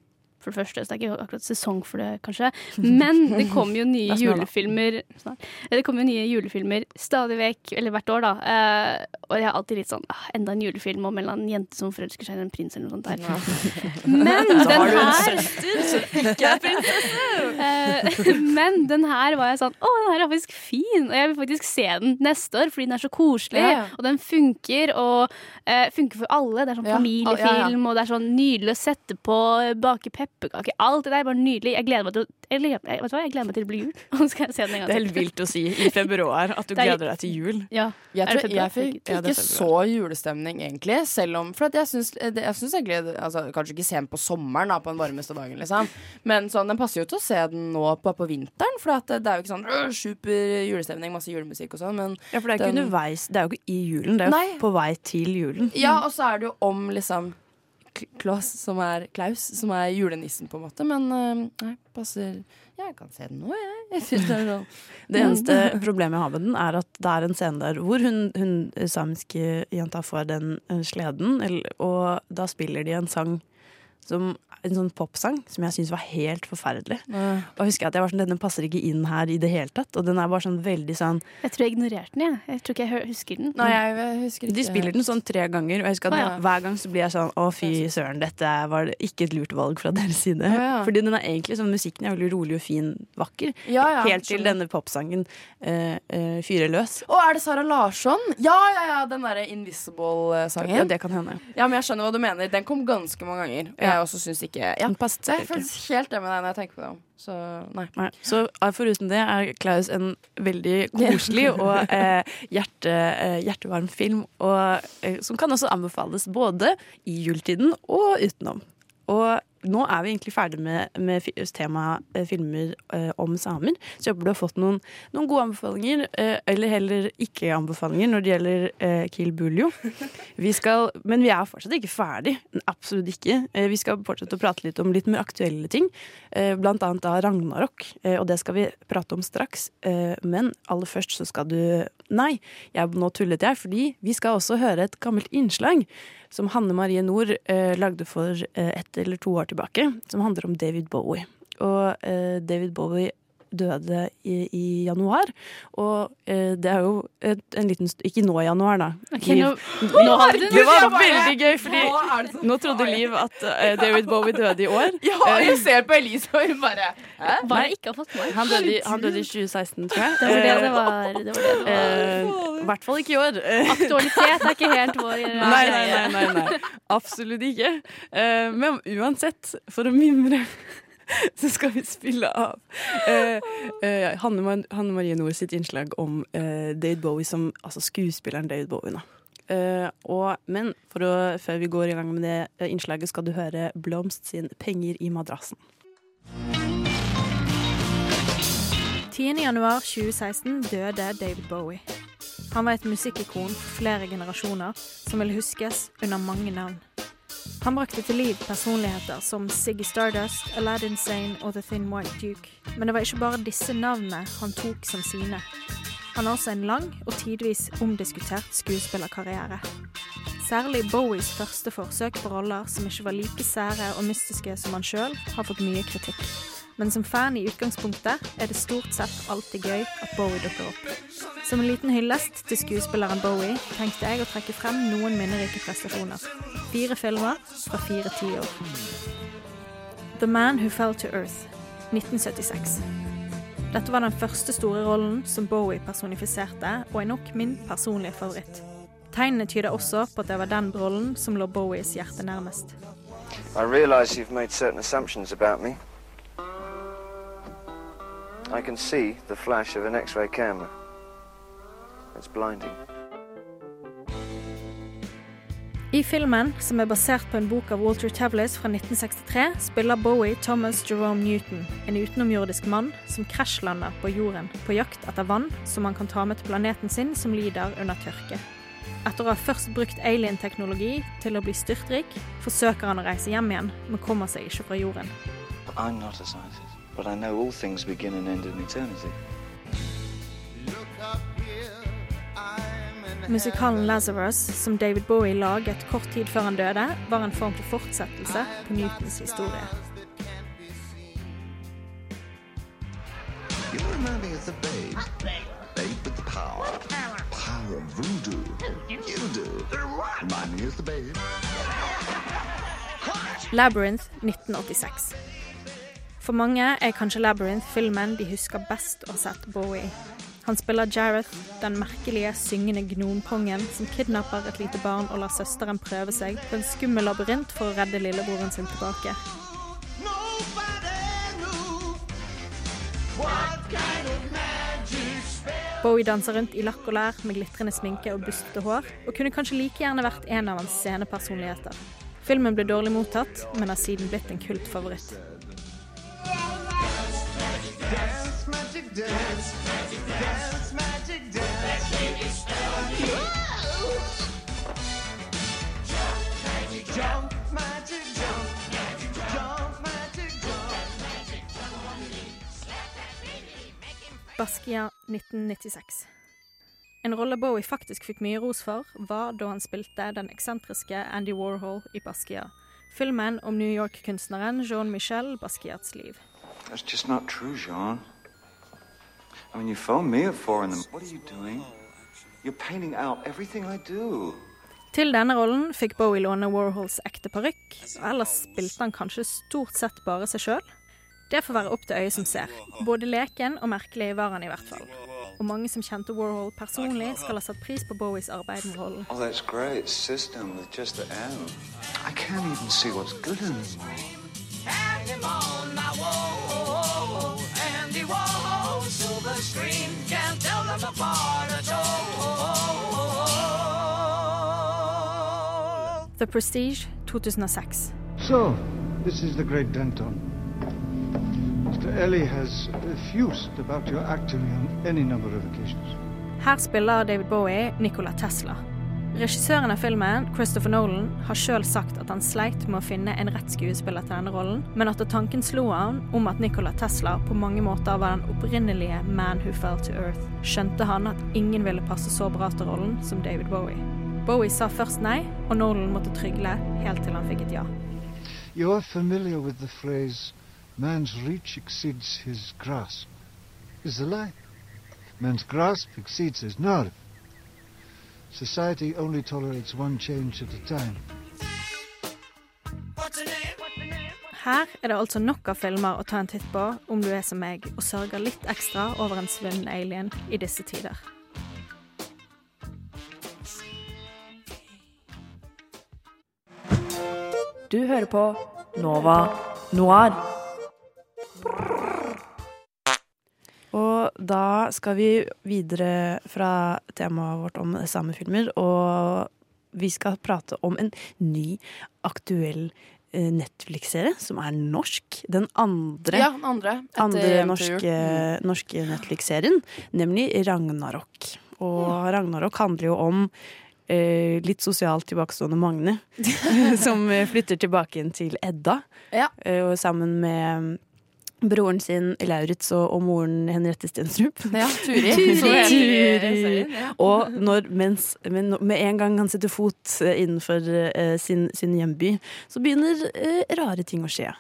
For det første, så det er ikke akkurat sesong for det, kanskje. (laughs) Men det kommer jo nye er julefilmer snart. Det kommer jo nye julefilmer stadig vekk, eller hvert år, da. Uh, og jeg er alltid litt sånn ah, Enda en julefilm om en eller annen jente som forelsker seg i en prins eller noe sånt der. (laughs) Men Så den har du en her søster som ikke er prinsesse! Uh, (laughs) Men den her var jeg sånn Å, den her er faktisk fin! Og jeg vil faktisk se den neste år, fordi den er så koselig. Ja. Og den funker, og uh, funker for alle. Det er sånn Ja. familiefilm, Ja, ja. og det er sånn nydelig å sette på, bake pepperkaker. Alt det der var nydelig. Jeg gleder meg til, å- jeg, jeg, vet du hva? jeg gleder meg til det blir jul. (laughs) Skal jeg se den en gang Det er helt vilt å si i februar at du er- gleder deg til jul. Ja. Jeg, tror, februar? jeg fikk Ja, ikke så julestemning, egentlig. Selv om For at jeg syns jeg, gleder altså, Kanskje ikke sent på sommeren, da, på den varmeste dagen, liksom. Men sånn, den passer jo til å se den nå på, på vinteren. For at det, det er jo ikke sånn øh, super julestemning, masse julemusikk og sånn. Men Ja, for det er ikke underveis. Det er jo ikke i julen, det er jo Nei. på vei til julen. Ja, og så er det jo om liksom Klaus, som er Klaus, som er julenissen, på en måte. Men øh, nei, passer Jeg kan se den nå, jeg. (laughs) det sånn. Det eneste problemet jeg har med den, er at det er en scene der hvor hun, hun samiske jenta får den eh, sleden, og da spiller de en sang som en sånn popsang som jeg syntes var helt forferdelig. Mm. Og jeg husker at jeg var sånn, Denne passer ikke inn her i det hele tatt. Og den er bare sånn veldig sånn Jeg tror jeg ignorerte den, jeg. Jeg tror ikke jeg husker den. Nei, jeg husker ikke De spiller den sånn tre ganger, og jeg husker at ah, ja. hver gang så blir jeg sånn Å, fy søren, dette var ikke et lurt valg fra deres side. Ah, ja. Fordi den er egentlig sånn musikken er veldig rolig og fin, vakker. Ja, ja, Helt til denne popsangen uh, uh, fyrer løs. Å, er det Sara Larsson? Ja, ja, ja, den derre Invisible-sangen. Ja, det kan hende. Ja, men jeg skjønner hva du mener. Den kom ganske mange ganger. Og jeg også syns ikke ja. Den passet Jeg helt det med deg når jeg tenker på det. Så nei. Nei. Så eh, foruten det er Klaus en veldig (laughs) koselig og eh, hjerte, eh, hjertevarm film, og, eh, som kan også anbefales både i juletiden og utenom. Og nå er vi egentlig ferdig med, med fi- tema eh, filmer eh, om samer, så jeg håper du har fått noen, noen gode anbefalinger, eh, eller heller ikke anbefalinger når det gjelder eh, Kill Buljo. Vi skal, men vi er fortsatt ikke ferdig. Absolutt ikke. Eh, vi skal fortsette å prate litt om litt mer aktuelle ting, eh, blant annet da Ragnarok, og det skal vi prate om straks. Men aller først så skal du Nei, jeg, nå tullet jeg, fordi vi skal også høre et gammelt innslag som Hanne Marie Nord eh, lagde for eh, ett eller to år tilbake, som handler om David Bowie. Og eh, David Bowie døde i, i januar, og eh, det er jo et, en liten Ikke nå i januar, da. Okay, Liv- (laughs) nå- nå hadde det var veldig gøy, fordi det som nå trodde Liv at eh, David Bowie døde i år. (laughs) Ja, Eh, jeg ser på Elise, og hun bare Hæ? Hva jeg ikke har fått med meg. han døde, i, han døde i 2016, tror jeg. Det var det Eh, det var. Det var, det var. eh, I hvert fall ikke i år. Eh, (laughs) Aktualitet er ikke helt vår Nei, nei, nei, nei, nei. Absolutt ikke. Eh, men uansett, for å mimre, (laughs) så skal vi spille av eh, eh, Hanne, Hanne, Marie Nord sitt innslag om eh, David Bowie som altså skuespilleren David Bowie. Eh, og, men å, før vi går i gang med det eh, innslaget, skal du høre Blomst sin 'Penger i madrassen'. 10.1.2016 døde David Bowie. Han var et musikkikon for flere generasjoner som vil huskes under mange navn. Han brakte til liv personligheter som Siggy Stardust, Aladdin Sane og The Thin White Duke. Men det var ikke bare disse navnene han tok som sine. Han har også en lang og tidvis omdiskutert skuespillerkarriere. Særlig Bowies første forsøk på roller som ikke var like sære og mystiske som han sjøl, har fått mye kritikk. Men som fan i utgangspunktet er det stort sett alltid gøy at Bowie dukker opp. Som en liten hyllest til skuespilleren Bowie tenkte jeg å trekke frem noen minnerike prestasjoner. Fire filmer fra fire tiår. The Man Who Fell to Earth, 1976. Dette var den første store rollen som Bowie personifiserte, og er nok min personlige favoritt. Tegnene tyder også på at det var den rollen som lå Bowies hjerte nærmest. I realize you've made certain assumptions about me. I can see the flash of an X-ray camera. It's blinding. I filmen, som er basert på en bok av Walter Tavlis fra 1963, spiller Bowie Thomas Jerome Newton, en utenomjordisk mann som krasjlander på jorden på jakt etter vann som han kan ta med til planeten sin som lider under tørke. Etter å ha først brukt alien-teknologi til å bli styrtrik, forsøker han å reise hjem igjen, men kommer seg ikke fra jorden. I'm not a scientist, but I know all things begin and end in eternity. Musikalen 'Lazarus', som David Bowie laget kort tid før han døde, var en form for fortsettelse på Newtons historie. You remember me as a babe. Babe with the power. Power of voodoo. You do. Remind me as the babe. Labyrinth 1986. For mange er kanskje Labyrinth filmen de husker best å ha sett Bowie. Han spiller Jareth, den merkelige, syngende gnompongen som kidnapper et lite barn og lar søsteren prøve seg på en skummel labyrint for å redde lillebroren sin tilbake. Bowie danser rundt i lakk og lær med glitrende sminke og bustete hår, og kunne kanskje like gjerne vært en av hans scenepersonligheter. Filmen ble dårlig mottatt, men har siden blitt en kultfavoritt. Baskia 1996. En rolle Bowie faktisk fikk mye ros for, var da han spilte den eksentriske Andy Warhol i Basquiat. Filmen om New York-kunstneren Jean-Michel Basquiats liv. That's just not true, Jean. I mean, you phoned me at four in the... What are you doing? You're painting out everything I do. Til denne rollen fikk Bowie låne Warhols ekte parykk, ellers spilte han kanskje stort sett bare seg sjøl. Det får være opp til øyet som ser. Både leken og merkelig var han i hvert fall. Og mange som kjente Warhol personlig, skal ha satt pris på Bowies arbeid med rollen. Oh, that's great. System with just the M. I can't even see what's good anymore. Hang on my wall. Andy Warhol, silver screen. Can't tell them apart at all. The Prestige 2006. So, this is the great Denton. Mr. Ellie has effused about your acting on any number of occasions. Her spiller David Bowie Nikola Tesla. Regissøren av filmen, Christopher Nolan, har sjøl sagt at han sleit med å finne en rett skuespiller til denne rollen, men at da tanken slo han om at Nikola Tesla på mange måter var den opprinnelige Man Who Fell to Earth, skjønte han at ingen ville passe så bra til rollen som David Bowie. Bowie sa først nei, og Nolan måtte trygle helt til han fikk et ja. You're familiar with the phrase, man's reach exceeds his grasp. Is a lie. Man's grasp exceeds his nerve. Society only tolerates one change at a time. Her er det altså nok av filmer å ta en titt på om du er som meg og sørger litt ekstra over en svunnen alien i disse tider. Du hører på Nova Noir. Og da skal vi videre fra temaet vårt om samefilmer, og vi skal prate om en ny, aktuell eh, Netflix-serie som er norsk. Den andre, Ja, den andre, andre norske, jul. norske Netflix-serien, nemlig Ragnarok. Og Ragnarok handler jo om eh, litt sosialt tilbakestående Magne, (laughs) som eh, flytter tilbake igjen til Edda, Ja. eh, sammen med broren sin Lauritz og, og moren Henriette Stenstrup. Ja, Turi. (laughs) Turi. Turi. Og når, mens, men med en gang han setter fot eh, innenfor eh, sin, sin hjemby, så begynner eh, rare ting å skje.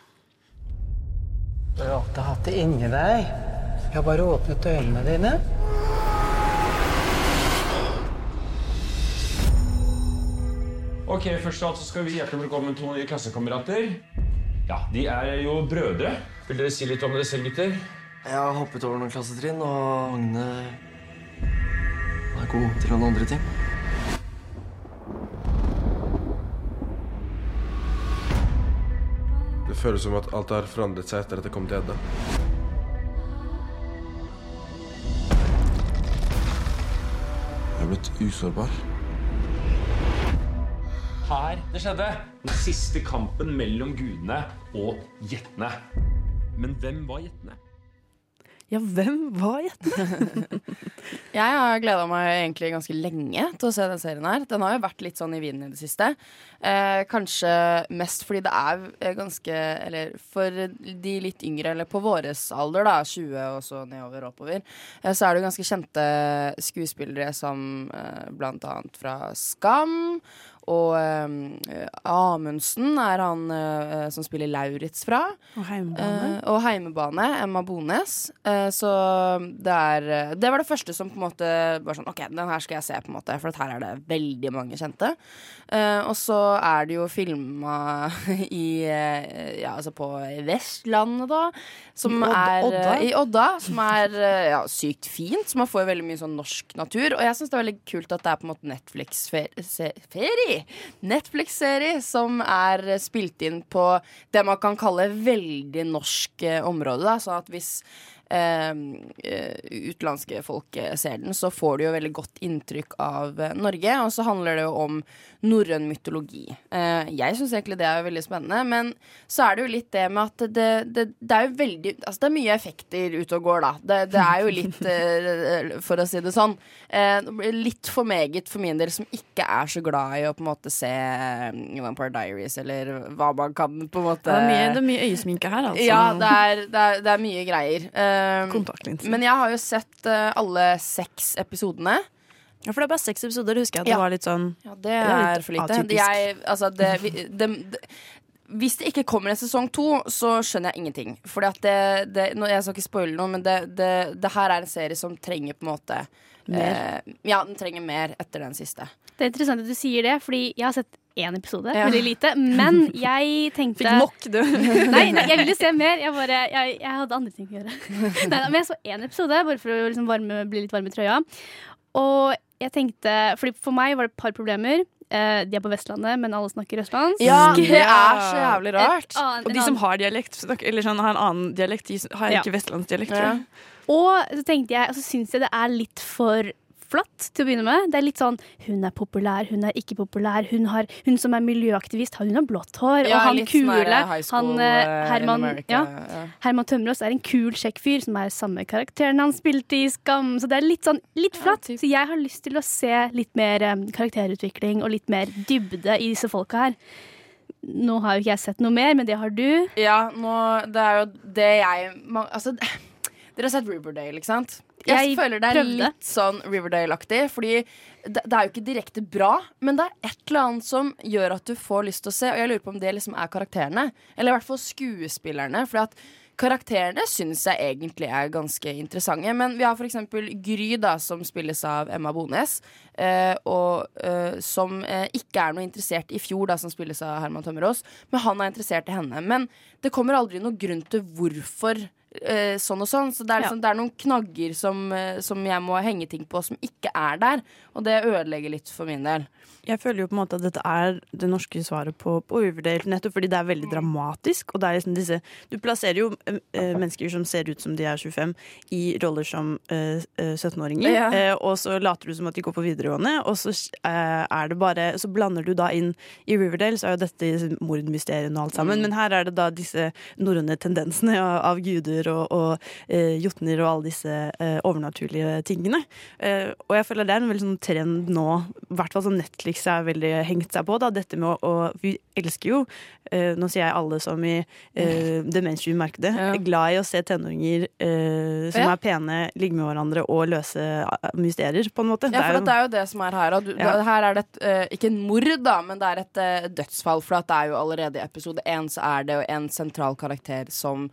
Du har alltid hatt det inni deg. Jeg har bare åpnet øynene dine. Ok, Først av alt så skal vi hjertelig velkommen to nye klassekamerater. Ja, De er jo brødre. Vil dere si litt om dere selv, gutter? Jeg har hoppet over noen klassetrinn, og Agne er god til noen andre ting. Det føles som at alt har forandret seg etter at jeg kom til Edda. Jeg er blitt usårbar. Her det skjedde. Den siste kampen mellom gudene og gjettene. Men hvem var gjettene? Ja, hvem var gjettene? (laughs) Jeg har gleda meg egentlig ganske lenge til å se den serien her. Den har jo vært litt sånn i vinden i det siste. Eh, kanskje mest fordi det er ganske Eller for de litt yngre, eller på våres alder, da, 20 og så nedover og oppover, eh, så er det jo ganske kjente skuespillere som eh, blant annet fra Skam. Og eh, Amundsen er han eh, som spiller Lauritz fra. Og Heimebane. Eh, og Heimebane, Emma Bones. Eh, så det er Det var det første som på en måte var sånn OK, den her skal jeg se, på en måte, for her er det veldig mange kjente. Eh, og så er det jo filma (laughs) i Ja, altså på Vestlandet, da. Som I er Odda? I Odda. Som er ja, sykt fint. Så man får veldig mye sånn norsk natur. Og jeg syns det er veldig kult at det er på en måte Netflix-ferie Netflix-serie som er spilt inn på det man kan kalle veldig norsk eh, område. Da. Sånn at hvis utenlandske folk eh, ser den, så får du jo veldig godt inntrykk av eh, Norge. Og så handler det jo om norrøn mytologi. Eh, jeg syns egentlig det er veldig spennende, men så er det jo litt det med at det, det, det er jo veldig Altså det er mye effekter ute og går, da. Det, det er jo litt, (laughs) eh, for å si det sånn, eh, litt for meget for min del som ikke er så glad i å på en måte se eh, Vampire Diaries, eller hva man kan på en måte Det er mye, det er mye øyesminke her, altså. ja, det er, det, er, det er mye greier. Um, Kontaktlinser. Men jeg har jo sett eh, alle seks episodene. Ja, for det er bare seks episoder. Husker jeg at Ja. det var litt sånn Ja, det er for lite. Jeg, altså, det, vi- det, hvis det ikke kommer en sesong to, så skjønner jeg ingenting. Fordi at det, det Jeg skal ikke spoile noe, men det, det, det her er en serie som trenger på en måte Mer. eh, ja, den trenger mer etter den siste. Det er interessant at du sier det, fordi jeg har sett én episode, Ja. veldig lite. Men (laughs) jeg tenkte Fikk nok, du. (laughs) nei, nei, jeg ville se mer. Jeg, bare, jeg, jeg hadde andre ting å gjøre. (laughs) Nei, men jeg så én episode, bare for å liksom varme, bli litt varm i trøya. Og jeg tenkte fordi For meg var det et par problemer. Uh, de er på Vestlandet, men alle snakker østlandsk. Ja, det er så jævlig rart. Et annet- Og de som har dialekt, snakker- eller sånn, har en annen dialekt, de har Ja. ikke vestlandsdialekt, tror jeg. Og så tenkte jeg, og så syns jeg det er litt for flatt til å begynne med. Det er litt sånn hun er populær, hun er ikke populær. Hun, har, hun som er miljøaktivist, hun har blått hår. Ja, og han sånn kule, han eh, eh, Herman, ja. Herman Tømmerås er en kul, kjekk fyr som er samme karakteren han spilte i Skam. Så det er litt sånn litt flatt. så jeg har lyst til å se litt mer eh, karakterutvikling og litt mer dybde i disse folka her. Nå har jo ikke jeg sett noe mer, men det har du. Ja, nå, det er jo det jeg Altså, dere har sett Riverdale, ikke sant? Jeg, Jeg føler det er prøvde. litt sånn Riverdale-aktig, fordi det, det er jo ikke direkte bra, men det er et eller annet som gjør at du får lyst til å se, og jeg lurer på om det liksom er karakterene, eller i hvert fall skuespillerne, fordi at Karakterene syns jeg egentlig er ganske interessante. Men vi har f.eks. Gry, da, som spilles av Emma Bones. Eh, og eh, som eh, ikke er noe interessert i fjor, da, som spilles av Herman Tømmerås. Men han er interessert i henne. Men det kommer aldri noen grunn til hvorfor eh, sånn og sånn. Så det er, liksom, det er noen knagger som, eh, som jeg må henge ting på, som ikke er der. Og det ødelegger litt for min del. Jeg føler jo på en måte at dette er det norske svaret på, på Riverdale, nettopp fordi det er veldig dramatisk. Og det er liksom disse Du plasserer jo eh, eh, mennesker som ser ut som de er 25, i roller som eh, eh, 17-åringer. Ja. Eh, og så later du som at de går på videregående, og så er det bare Så blander du da inn I Riverdale så er jo dette mordmysteriene og alt sammen, Mm. men her er det da disse norrøne tendensene av, av guder og, og eh, jotner og alle disse eh, overnaturlige tingene. Eh, og jeg føler det er en veldig sånn trend nå, i hvert fall som Netflix er veldig hengt seg på. Da. Dette med å, å Vi elsker jo, eh, nå sier jeg alle som i eh, det mainstream-markedet, er glad i å se tenåringer eh, som Ja. er pene, ligge med hverandre og løse mysterier, på en måte. Ja, for jo- det er jo det som er her. Du, Ja. Her er det et, ikke en mord, da, men det er et dødsfall. For at det er jo allerede i episode én så er det jo en sentral karakter som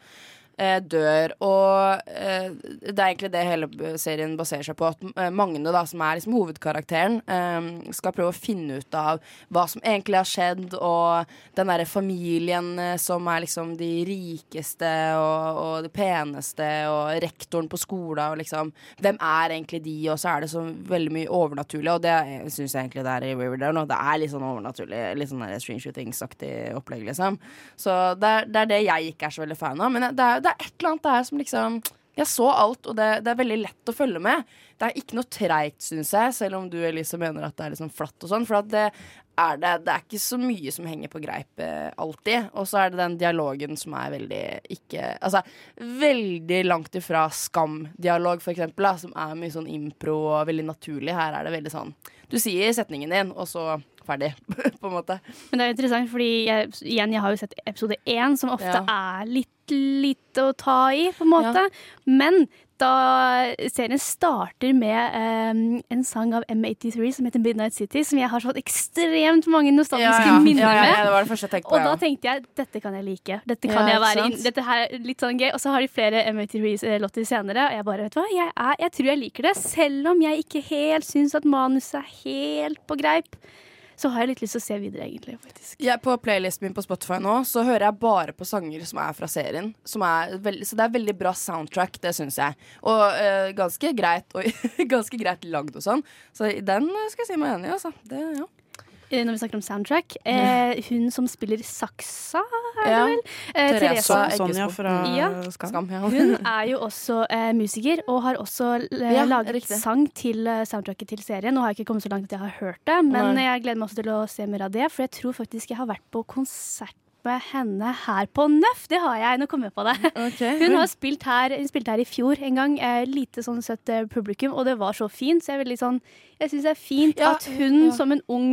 dør. Og eh, det er egentlig det hele serien baserer seg på. At eh, Magne, da, som er liksom hovedkarakteren, eh, skal prøve å finne ut av hva som egentlig har skjedd, og den derre familien eh, som er liksom de rikeste og, og de peneste, og rektoren på skolen, og liksom Hvem er egentlig de? Og så er det så veldig mye overnaturlig, og det syns jeg egentlig det er i Riverdale nå. Det er litt sånn overnaturlig, litt sånn Stranger Things-aktig opplegg, liksom. Så det er, det er det jeg ikke er så veldig fan av. Men det er, det er et eller annet der som liksom Jeg så alt, og det, det er veldig lett å følge med. Det er ikke noe treigt, syns jeg, selv om du Elise mener at det er liksom flatt og sånn. For det er det. Det er ikke så mye som henger på greip eh, alltid. Og så er det den dialogen som er veldig ikke Altså veldig langt ifra skam-dialog, for eksempel, da, som er mye sånn impro og veldig naturlig. Her er det veldig sånn Du sier setningen din, og så ferdig, (laughs) på en måte. Men det er interessant, fordi jeg, igjen, jeg har jo sett episode én, som ofte Ja. er litt lite å ta i, på en måte. Men da serien starter med um, en sang av M83 som heter Midnight City, som jeg har fått ekstremt mange nostalgiske Ja, ja. minner Ja, ja, med. ja, det var det første jeg tenkte på, Og da tenkte jeg dette kan jeg like. Dette Ja, kan jeg være inn. Dette her er litt sånn gøy. Og så har de flere M83-låter senere, og jeg bare, vet du hva, jeg, er, jeg tror jeg liker det. Selv om jeg ikke helt syns at manuset er helt på greip, så har jeg litt lyst til å se videre, egentlig. faktisk. Jeg, på playlisten min på Spotify nå Så hører jeg bare på sanger som er fra serien. Er veld, så det er veldig bra soundtrack, det syns jeg. Og øh, ganske greit og (laughs) ganske greit lagd og sånn. Så den skal jeg si meg enig i, altså. Det, ja. Eh, Når vi snakker om soundtrack, eh, hun som spiller Saksa, er det vel? Eh, Teresa Sonja fra ja. Skam, ja. Hun er jo også eh, musiker, og har også eh, Ja, laget riktig. sang til eh, soundtracket til serien. Nå har jeg ikke kommet så langt at jeg har hørt det, men Nei. jeg gleder meg også til å se mer av det, for jeg tror faktisk jeg har vært på konsert med henne her på Nøff. Det har jeg, nå kom jeg på det. (laughs) Hun har spilt her, spilte her i fjor en gang. Eh, lite sånn søtt eh, publikum, og det var så fint. Så jeg er sånn Jeg syns det er fint Ja, at hun ja. som en ung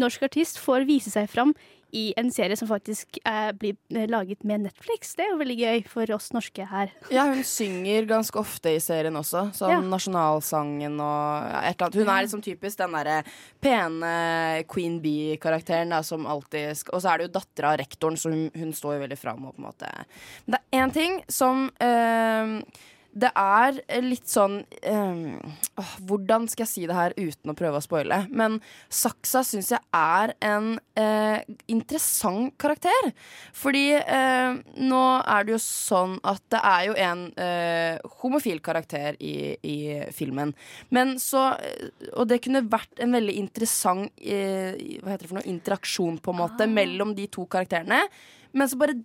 norsk artist får vise seg fram i en serie som faktisk eh, blir eh, laget med Netflix. Det er jo veldig gøy for oss norske her. Ja, hun synger ganske ofte i serien også. som Ja. nasjonalsangen og ja, et eller annet. Hun er liksom typisk den derre pene Queen Bee-karakteren som alltid Og så er det jo dattera av rektoren, så hun, hun står jo veldig fram og på en måte Men det er én ting som eh, det er litt sånn um, åh, Hvordan skal jeg si det her uten å prøve å spoile? Men Saksa syns jeg er en uh, interessant karakter. Fordi uh, nå er det jo sånn at det er jo en uh, homofil karakter i, i filmen. Men så eh, Og det kunne vært en veldig interessant eh, Hva heter det for noe? Interaksjon, på en måte, mellom de to karakterene. Men så bare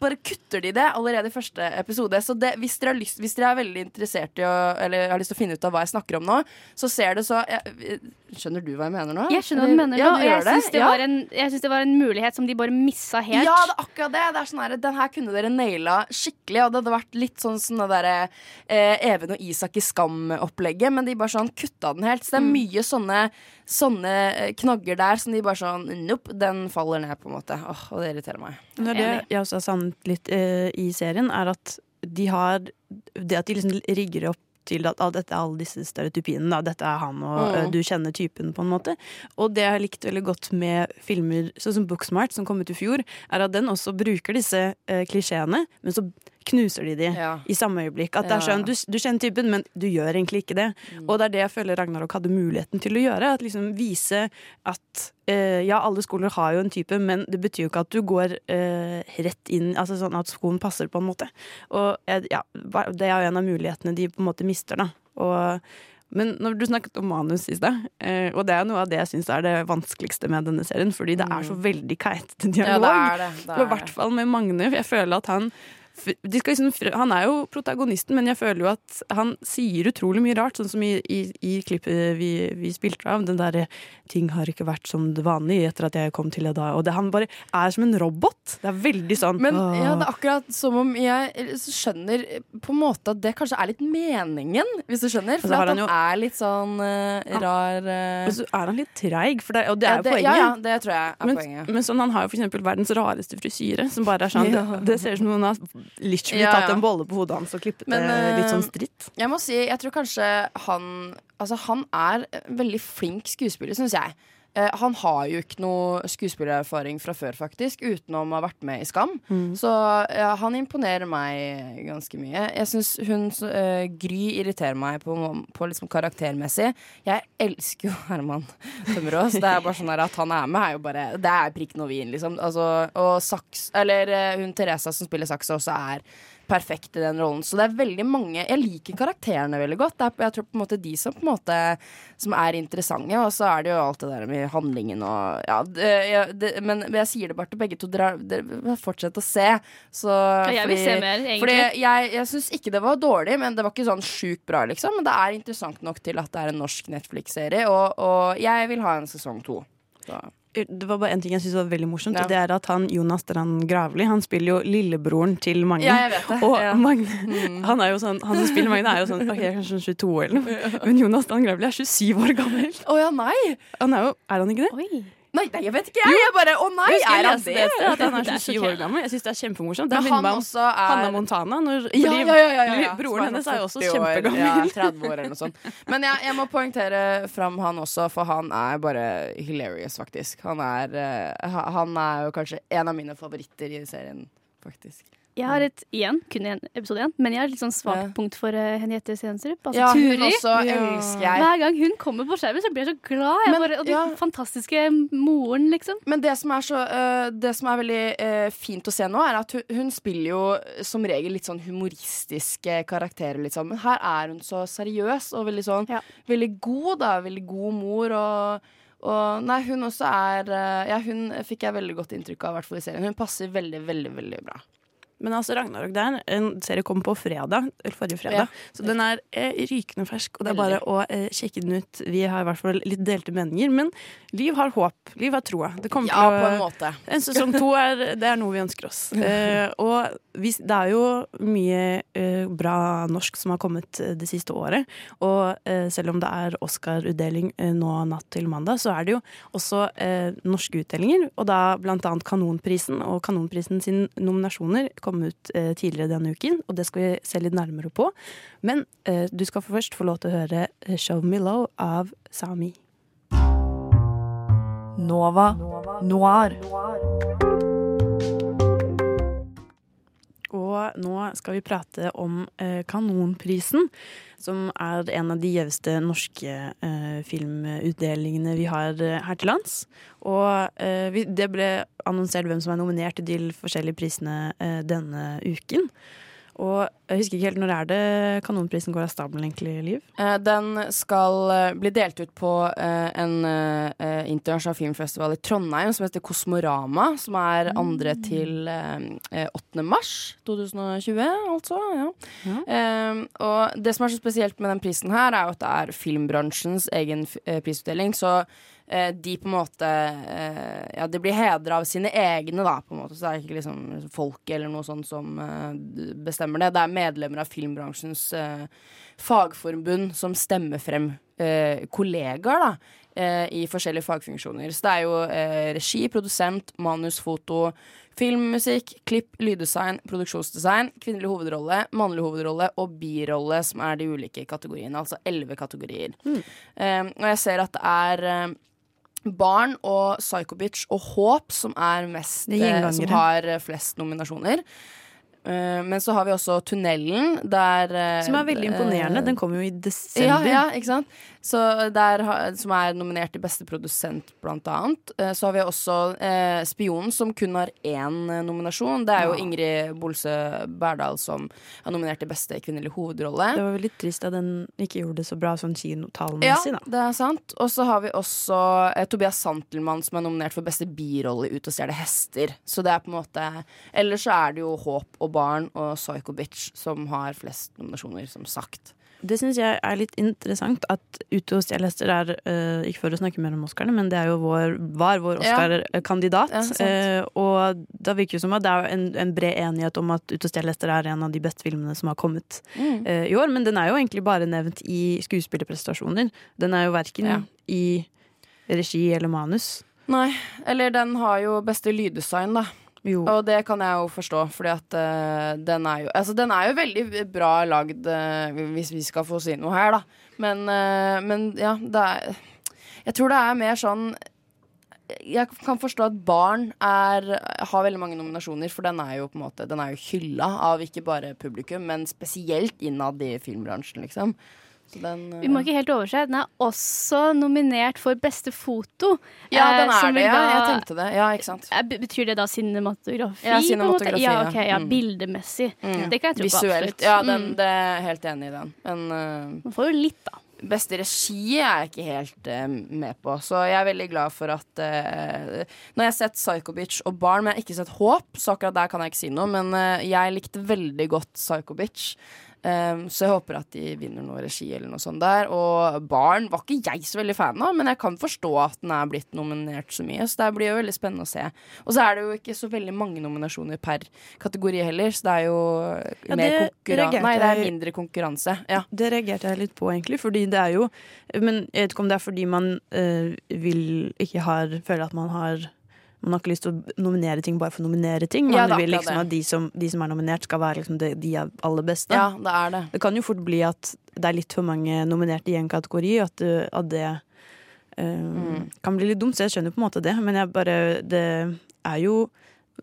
bare kutter de det allerede i første episode. Så det, hvis, dere har lyst, hvis dere er veldig interessert i å Eller har lyst til å finne ut av hva jeg snakker om nå, så ser det så jeg, Skjønner du hva jeg mener nå? Jeg skjønner hva du mener Ja, jeg det? syns det, Ja. det var en mulighet som de bare missa helt. Ja, det er akkurat det. det er sånn her, den her kunne dere naila skikkelig. Og det hadde vært litt sånn som det derre eh, Even og Isak i Skam-opplegget, men de bare sånn kutta den helt. Så det er Mm. mye sånne, sånne eh, knagger der som de bare sånn Nope, den faller ned, på en måte. Åh, og det irriterer meg. Det er det jeg også har savnet litt eh, i serien, er at de har Det at de liksom rigger opp til at ah, dette er alle disse stereotypiene. Da. Dette er han, og Mm. eh, du kjenner typen, på en måte. Og det jeg har likt veldig godt med filmer sånn som Booksmart, som kom ut i fjor, er at den også bruker disse eh, klisjeene, men så knuser de de i samme øyeblikk. At det er sånn, du, du kjenner typen, men du gjør egentlig ikke det. Og det er det jeg føler Ragnarok hadde muligheten til å gjøre. At liksom Vise at eh, ja, alle skoler har jo en type, men det betyr jo ikke at du går eh, rett inn Altså sånn at skoen passer, på en måte. Og ja, det er jo en av mulighetene de på en måte mister, da. Og men når du snakket om manus i stad, eh, og det er noe av det jeg syns er det vanskeligste med denne serien, fordi det er så veldig keitete Ja, dialog. det er det, det er og i hvert fall med Magne. Jeg føler at han liksom, han er jo protagonisten, men jeg føler jo at han sier utrolig mye rart. Sånn som i, i, i klippet vi, vi spilte av. Den derre 'ting har ikke vært som det vanlige etter at jeg kom til deg'. Og det, han bare er som en robot. Det er veldig sånn Men ja, det er akkurat som om jeg skjønner på en måte at det kanskje er litt meningen, hvis du skjønner. For Altså, at han jo- er litt sånn uh, rar uh, Og så er han litt treig, for det, og det Ja, er jo det- poenget. ja, ja, det tror jeg er men, poenget. Men sånn, han har jo for eksempel verdens rareste frisyre, som bare er sånn (laughs) Ja. det, det ser ut som noen har literally Ja, tatt en bolle på hodet hans og klippet Men, det litt sånn eh, stritt. Jeg må si, jeg tror kanskje han Altså, han er veldig flink skuespiller, syns jeg. Eh, han har jo ikke noe skuespillererfaring fra før, faktisk, utenom å ha vært med i Skam. Mm. Så ja, han imponerer meg ganske mye. Jeg syns hun eh, Gry irriterer meg på, på liksom karaktermessig. Jeg elsker jo (laughs) Herman Tømmerås. Det er bare sånn at han er med, er jo bare Det er prikken over i-en, liksom. Altså, og Saks Eller eh, hun Teresa som spiller Saksa, også er perfekt i den rollen. Så det er veldig mange Jeg liker karakterene veldig godt. Det er, jeg tror på en måte de som måte Som er interessante. Og så er det jo alt det der med handlingen og Ja, det, det, men jeg sier det bare til begge to. Dere, fortsett å se. Så, jeg vil se mer, egentlig. Fordi jeg, jeg syns ikke det var dårlig, men det var ikke sånn sjukt bra, liksom. Men det er interessant nok til at det er en norsk Netflix-serie, og, og jeg vil ha en sesong to. Så. Det var bare en ting jeg syntes var veldig morsomt, Ja. og det er at han Jonas Strand Gravli Han spiller jo lillebroren til Magne. Ja, jeg vet det. Og Ja. Magne, Mm. han er jo sånn Han som spiller Magne, er jo sånn Ok, kanskje sånn 22 eller noe. Men Jonas Strand Gravli er 27 år gammel. Å ja, nei! Han er jo Er han ikke det? Nei, nei, jeg vet ikke, jeg. jeg bare, Å nei, Jeg er han det? at han er Det 27 år gammel. Jeg syns det er kjempemorsomt. Det minner meg om er- Hanna Montana. Når, Ja, ja, ja. Broren hennes er jo også 40 år, kjempegammel. Ja, (laughs) 30 år eller noe sånt. Men jeg, jeg må poengtere fram han også, for han er bare hilarious, faktisk. Han er, uh, han er jo kanskje en av mine favoritter i serien, faktisk. Jeg har et igjen, kun en episode igjen, men jeg har et litt sånn svakt punkt for uh, Henriette Stenstrup. Altså Ja, hun Turi. ja. elsker jeg. Hver gang hun kommer på skjermen, så blir jeg så glad. Jeg Men, bare, og den ja. fantastiske moren, liksom. Men det som er, så, uh, det som er veldig uh, fint å se nå, er at hun, hun spiller jo som regel litt sånn humoristiske karakterer, liksom. Men her er hun så seriøs og veldig sånn Veldig god, da. Veldig god mor og og nei, hun også er Ja, hun fikk jeg veldig godt inntrykk av, i hvert fall i serien. Hun passer veldig, veldig, veldig bra. Men altså Ragnarok der, en serie kom på fredag, eller forrige fredag. Ja. Så den er eh, rykende fersk, og det er bare å eh, sjekke den ut. Vi har i hvert fall litt delte meninger, men Liv har håp. Liv har troa. Det kommer Ja, på en måte. En sesong to er, det er noe vi ønsker oss. (laughs) Eh, og vi, det er jo mye eh, bra norsk som har kommet eh, det siste året. Og eh, selv om det er Oscar-utdeling nå natt til mandag, så er det jo også norske utdelinger. Og da blant annet Kanonprisen. Og Kanonprisen sin nominasjoner kom ut eh, tidligere denne uken, og det skal vi se litt nærmere på. Men eh, du skal først få lov til å høre eh, Show Me Low av Sami. Nova Noir. Og nå skal vi prate om eh, Kanonprisen, som er en av de gjeveste norske eh, filmutdelingene vi har eh, her til lands. Og eh, vi, det ble annonsert hvem som er nominert til de forskjellige prisene eh, denne uken. Og jeg husker ikke helt når er det Kanonprisen går av stabelen, egentlig, Liv? Eh, den skal eh, bli delt ut på eh, en internasjonal filmfestival i Trondheim som heter Kosmorama, som er andre til eh, eh, 8. mars 2020, altså. Ja. Ja. og det som er så spesielt med den prisen her, er jo at det er filmbransjens egen prisutdeling. Så de på en måte eh, Ja, de blir hedra av sine egne, da, på en måte. Så det er ikke liksom folket eller noe sånt som eh, bestemmer det. Det er medlemmer av filmbransjens eh, fagforbund som stemmer frem eh, kollegaer, da. eh, I forskjellige fagfunksjoner. Så det er jo eh, regi, produsent, manus, foto, filmmusikk, klipp, lyddesign, produksjonsdesign, kvinnelig hovedrolle, mannlig hovedrolle og birolle, som er de ulike kategoriene. Altså elleve kategorier. Eh, og jeg ser at det er eh, Barn og Psycho Bitch og Håp som mest eh, Som har eh, flest nominasjoner. Eh, men så har vi også Tunnelen, der Som er veldig imponerende. Den kom jo i desember. ja, ja? Så der, som er nominert til beste produsent, blant annet. Eh, Så har vi også eh, Spionen, som kun har én eh, nominasjon. Det er jo Ja. Ingrid Bolse Berdal som er nominert til beste kvinnelige hovedrolle. Det var veldig trist at den ikke gjorde det så bra sånn Ja, kinotallmessig, da. det er sant. Og så har vi også eh, Tobias Santelmann som er nominert for beste birolle i Ut og stjele hester. Så det er på en måte Ellers så er det jo Håp og Barn og Psycho Bitch som har flest nominasjoner, som sagt. Det syns jeg er litt interessant at Ute hos Stjele er uh, Ikke for å snakke mer om Oscarene, men det er jo vår, var vår Oscar-kandidat. Ja, Ja, uh, og da virker det som at det er en, en bred enighet om at Ute hos Stjele er en av de beste filmene som har kommet Mm. uh, i år. Men den er jo egentlig bare nevnt i skuespillerprestasjoner. Den er jo verken Ja. i regi eller manus. Nei, eller den har jo beste lyddesign, da. Og det kan jeg jo forstå, fordi at eh, den er jo Altså, den er jo veldig bra lagd, uh, hvis vi skal få si noe her, da. Men, uh, men ja, det er Jeg tror det er mer sånn jeg kan forstå at barn er, har veldig mange nominasjoner, for den er jo på en måte Den er jo hylla av ikke bare publikum, men spesielt innad i filmbransjen, liksom. Den, uh, Vi må ikke helt overse. Den er også nominert for beste foto. Ja, eh, den er det, Da, ja. Jeg tenkte det. Ja, ikke sant. Eh, Betyr det da cinematografi? Ja, cinematografi, ja. okay, ja, Mm. Bildemessig. Mm. Det kan jeg tro på Visuelt. Ja, den, Mm. det er jeg helt enig i den. Men uh, Man får jo litt, da. Beste regi er jeg ikke helt uh, med på, så jeg er veldig glad for at Når jeg har sett Psycho Bitch og Barn, men jeg har ikke sett Håp, så akkurat der kan jeg ikke si noe. Men uh, jeg likte veldig godt Psycho Bitch. Um, så jeg håper at de vinner noe regi eller noe sånt der. Og Barn var ikke jeg så veldig fan av, men jeg kan forstå at den er blitt nominert så mye. Så det blir jo veldig spennende å se. Og så er det jo ikke så veldig mange nominasjoner per kategori heller, så det er jo Ja, mer det Nei, det er mindre konkurranse. Ja. Det reagerte jeg litt på, egentlig. Fordi det er jo Men jeg vet ikke om det er fordi man øh, vil ikke har Føler at man har man har ikke lyst til å nominere ting bare for å nominere ting. Man Ja, vil liksom at de som, de som er nominert, skal være liksom de, de aller beste. Ja, det er det. Det kan jo fort bli at det er litt for mange nominerte i en kategori, at, det- at det um, Mm. kan bli litt dumt. Så jeg skjønner på en måte det, men bare Det er jo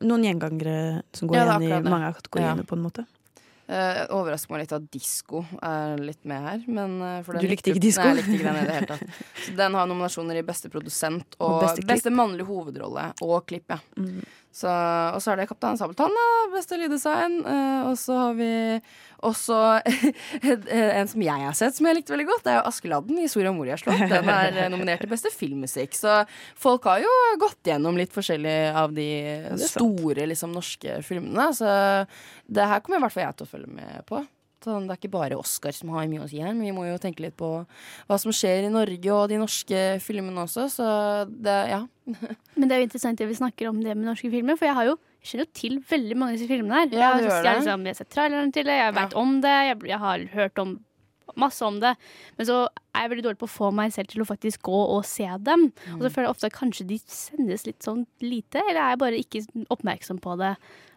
noen gjengangere som går Ja, igjen i mange av kategoriene, på en måte. Uh, overrasker meg litt at disko er litt med her. Men, uh, Du likte ikke Nei, jeg likte ikke den i det hele tatt. (laughs) Så den har nominasjoner i beste produsent og, Og beste beste, mannlig mannlige hovedrolle og klipp. Ja. Mm. Så, og så er det Kaptein Sabeltann, da, beste lyddesign. Uh, og så har vi også (laughs) en som jeg har sett som jeg likte veldig godt. Det er jo Askeladden i Soria Moria slott. Den er eh, (laughs) nominert til beste filmmusikk. Så folk har jo gått gjennom litt forskjellig av de store liksom, norske filmene. Så det her kommer i hvert fall jeg til å følge med på. Sånn, det er ikke bare Oscar som har mye å si her, men vi må jo tenke litt på hva som skjer i Norge og de norske filmene også, så det, ja. (laughs) Men det er jo interessant det vi snakker om det med norske filmer, for jeg har jo jeg kjenner jo til veldig mange av disse filmene her. Ja, jeg, har, liksom, jeg har sett traileren til det, jeg vet om det, jeg, jeg har hørt om masse om det. Men så er jeg veldig dårlig på å få meg selv til å faktisk gå og se dem. Og så føler jeg ofte at kanskje de sendes litt sånn lite, eller er jeg bare ikke oppmerksom på det.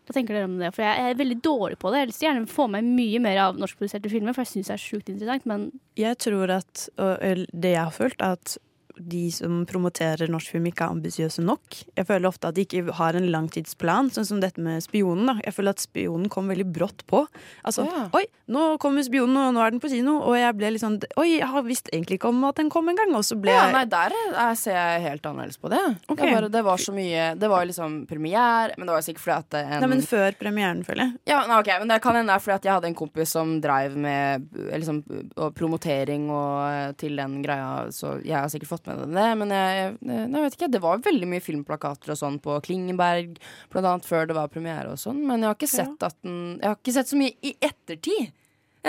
Hva tenker dere om det? For jeg er veldig dårlig på det. Jeg vil gjerne få meg mye mer av norskproduserte filmer, for jeg syns det er sjukt interessant, men Jeg tror at og, det jeg har følt, at de som promoterer norsk film, ikke er ambisiøse nok. Jeg føler ofte at de ikke har en langtidsplan, sånn som dette med Spionen. da. Jeg føler at Spionen kom veldig brått på. Altså, Ja. Oi, nå kommer Spionen, og nå er den på kino. Og jeg ble litt sånn Oi, jeg har visst egentlig ikke om at den kom engang. Og så ble Ja, jeg nei, der jeg ser jeg helt annerledes på det. Okay. Det, bare, det var så mye Det var liksom premiere, men det var sikkert fordi at en Nei, men før premieren, føler jeg. Ja, nei, ok, men Det kan hende det er fordi at jeg hadde en kompis som dreiv med eh, liksom, promotering og, eh, til den greia, så jeg har sikkert fått med det. Men jeg, jeg, jeg vet ikke, det var veldig mye filmplakater og sånn på Klingenberg, blant annet før det var premiere og sånn. Men jeg har ikke sett at den Jeg har ikke sett så mye i ettertid.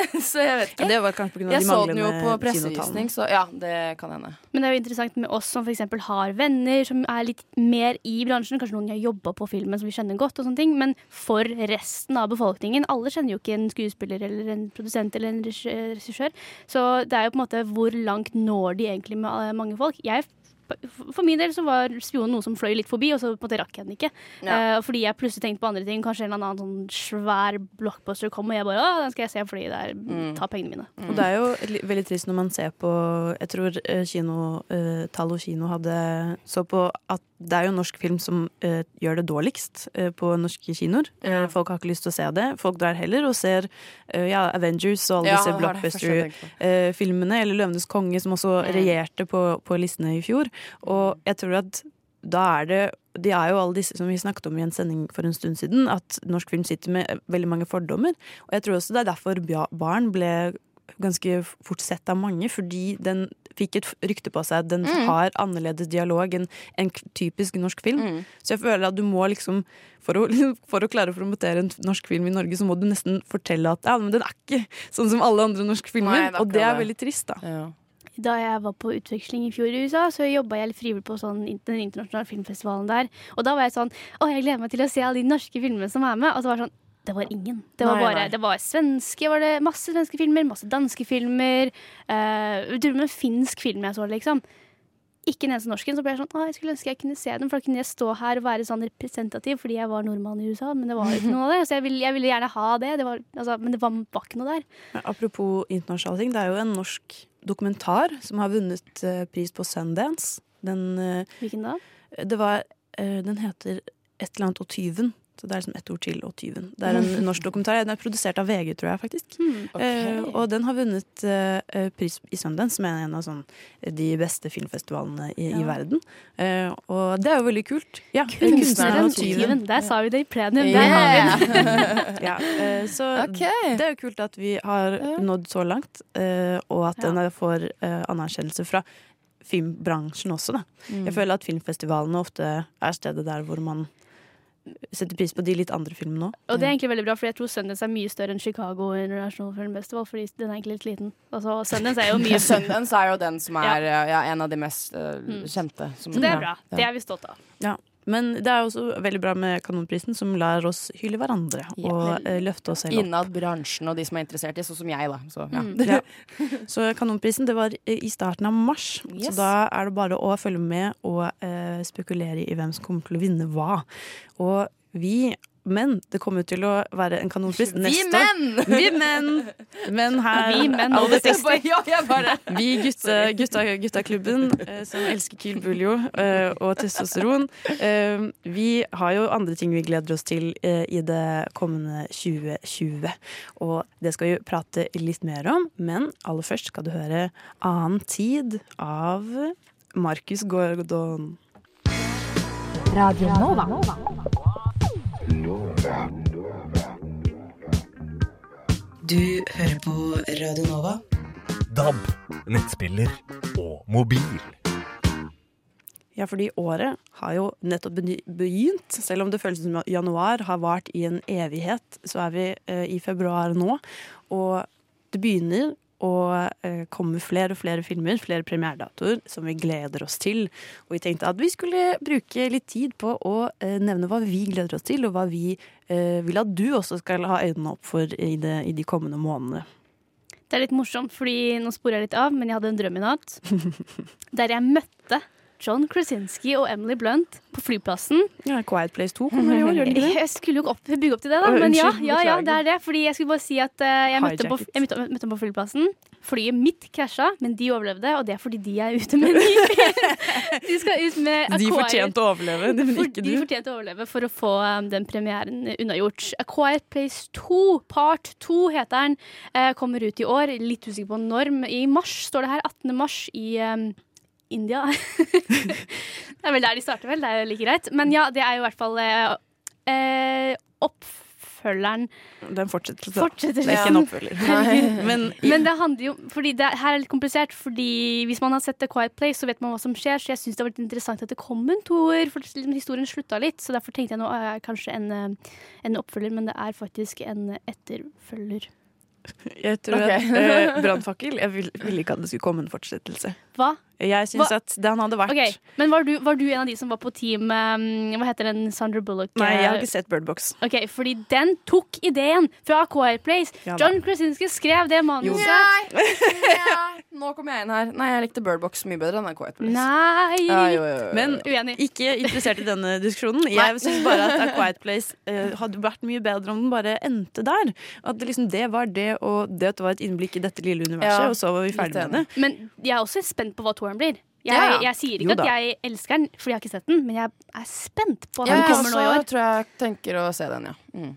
(laughs) så jeg vet ikke. Det var kanskje på grunn av jeg de så den jo på pressevisning, så ja, det kan hende. Men det er jo interessant med oss som f.eks. har venner som er litt mer i bransjen. Kanskje noen har jobba på filmen som vi kjenner godt, og sånne ting. Men for resten av befolkningen Alle kjenner jo ikke en skuespiller eller en produsent eller en regi- regissør. Så det er jo på en måte hvor langt når de egentlig med eh, mange folk. Jeg for min del så var spionen noe som fløy litt forbi, og så på en måte rakk jeg den ikke. Ja. Uh, fordi jeg plutselig tenkte på andre ting. Kanskje en eller annen sånn svær blockbuster kom, og jeg bare Å, den skal jeg se fordi det er Mm. Ta pengene mine. Og det er jo veldig trist når man ser på Jeg tror eh, kino, uh, Tall kino hadde så på at det er jo norsk film som uh, gjør det dårligst uh, på norske kinoer. Eh, folk har ikke lyst til å se det. Folk drar heller og ser ja, Avengers og alle Ja, disse blockbuster-filmene. eller Løvenes konge, som også Mm. regjerte på, på listene i fjor. Og jeg tror at da er det De er jo alle disse som vi snakket om i en sending for en stund siden, at norsk film sitter med veldig mange fordommer. Og jeg tror også det er derfor Barn ble ganske fort sett av mange, fordi den fikk et rykte på seg at den Mm. har annerledes dialog enn en typisk norsk film. Mm. Så jeg føler at du må liksom for å, (laughs) for å klare å promotere en norsk film i Norge, så må du nesten fortelle at ja, men den er ikke sånn som alle andre norske filmer. Nei, det og det er veldig trist, da. Ja. Da jeg var på utveksling i fjor i USA, så jobba jeg frivillig på sånn, den internasjonale filmfestivalen der. Og da var jeg sånn Å, jeg gleder meg til å se alle de norske filmene som er med. Og så var det sånn det var ingen. Det var Nei, bare, nei. det var svenske, var det masse svenske filmer, masse danske filmer. Uh, med en finsk film jeg så, liksom. Ikke en eneste norsken. Så ble jeg sånn Å, jeg skulle ønske jeg kunne se den, for da kunne jeg stå her og være sånn representativ fordi jeg var nordmann i USA, men det var ikke noe av det. Så jeg ville, jeg ville gjerne ha det, det var, altså, men det var, var ikke noe der. Apropos internasjonale ting, det er jo en norsk dokumentar som har vunnet uh, pris på Sundance. Den, uh, Hvilken da? Det var eh, Den heter et eller annet og tyven. Så det er liksom ett ord til og tyven. Det er en norsk dokumentar. Den er produsert av VG, tror jeg faktisk. Eh, og den har vunnet eh, pris i Sundance, som er en av sånn, de beste filmfestivalene i, i verden. Uh, og det er jo veldig kult. Ja, Kunstneren og tyven. Der sa vi det i plenum. Der har vi den. (laughs) ja, så det er jo kult at vi har nådd så langt, og at den får anerkjennelse fra filmbransjen også. Da. Mm. Jeg føler at filmfestivalene ofte er stedet der hvor man setter pris på de litt andre filmene òg. Og det er egentlig veldig bra, for jeg tror Sundance er mye større enn Chicago International Film Festival, fordi den er egentlig litt liten. Altså, Sundance er jo mye (laughs) Sundance er jo den som er Ja. ja. en av de mest Mm. kjente. som- Så det er bra. Ja. Det er vi stolt av. Ja. Men det er også veldig bra med Kanonprisen, som lar oss hylle hverandre Ja. og uh, løfte oss selv opp. Innad bransjen og de som er interessert i, sånn som jeg, da. Så, ja. Mm. Ja. Så Kanonprisen det var eh, i starten av mars, Yes. så da er det bare å følge med og uh, spekulere i hvem som kommer til å vinne hva. Og vi men det kommer til å være en kanonpris Vi neste menn! år. Vi menn! Men her Vi menn over 60. Ja, jeg bare Vi gutta, gutta, guttaklubben eh, som elsker Kiel Buljo eh, og testosteron. Eh, vi har jo andre ting vi gleder oss til eh, i det kommende 2020. Og det skal vi prate litt mer om, men aller først skal du høre 'Annen tid' av Markus Gordon. Radio Nova. Du hører på Radio Nova. DAB, nettspiller og mobil. Ja, fordi året har jo nettopp begynt. Selv om det føles som januar har vart i en evighet, så er vi eh, i februar nå. Og det begynner å eh, kommer flere og flere filmer, flere premieredatoer, som vi gleder oss til. Og vi tenkte at vi skulle bruke litt tid på å eh, nevne hva vi gleder oss til, og hva vi eh, vil at du også skal ha øynene opp for i, det, i de kommende månedene. Det er litt morsomt, fordi nå sporer jeg litt av, men jeg hadde en drøm i natt. (laughs) der jeg møtte John Krasinski og Emily Blunt på flyplassen. Ja, Quiet Place 2 kommer i år, gjør den ikke det? (laughs) Jeg skulle jo opp, bygge opp til det, da. Men ja, ja, ja, det er det. Fordi jeg skulle bare si at eh, jeg, møtte på, jeg møtte, møtte på flyplassen. Flyet mitt krasja, men de overlevde, og det er fordi de er ute med en ny film. (laughs) De skal ut med A De fortjente å overleve, men ikke du. De fortjente å overleve for å få um, den premieren unnagjort. A Quiet Place 2, part 2 heter den, eh, kommer ut i år. Litt usikker på når. men I mars står det her. 18. mars i um, India. det er vel der de starter, vel. Det er jo like greit. Men ja, det er jo i hvert fall eh, eh, oppfølgeren Den fortsetter. da. Det er ikke en oppfølger. (laughs) Men, Men det handler jo Fordi det her er litt komplisert, fordi hvis man har sett The Quiet Place, så vet man hva som skjer. Så jeg syns det var litt interessant at det kom en toer, for liksom, historien slutta litt. Så derfor tenkte jeg nå er det kanskje en, eh, en oppfølger, men det er faktisk en etterfølger. Jeg tror okay. at eh, (laughs) Brannfakkel Jeg vil- ville ikke at det skulle komme en fortsettelse. Hva? Jeg syns at den hadde vært okay. Men var du, var du en av de som var på team um, Hva heter den Sandra Bullock? Nei, jeg har eh, ikke sett Bird Box. Ok, Fordi den tok ideen fra Quiet Place. Ja. John Krasinski skrev det manuset. Nei! Nei. nå kommer jeg inn her. Nei, jeg likte Bird Box mye bedre enn A Quiet Place. Nei! Ja, jo, jo, jo. Men ikke interessert i denne diskusjonen. Jeg syns bare at A Quiet Place uh, hadde vært mye bedre om den bare endte der. At det, liksom, det var det, og det at det var et innblikk i dette lille universet, Ja, og så var vi ferdig med det. Men jeg er også spent på hva toeren blir. Jeg, Ja, ja. jeg sier ikke at jeg elsker den, fordi jeg har ikke sett den, men jeg er spent på at den kommer nå i år. Jeg tror jeg tenker å se den, ja. Mm.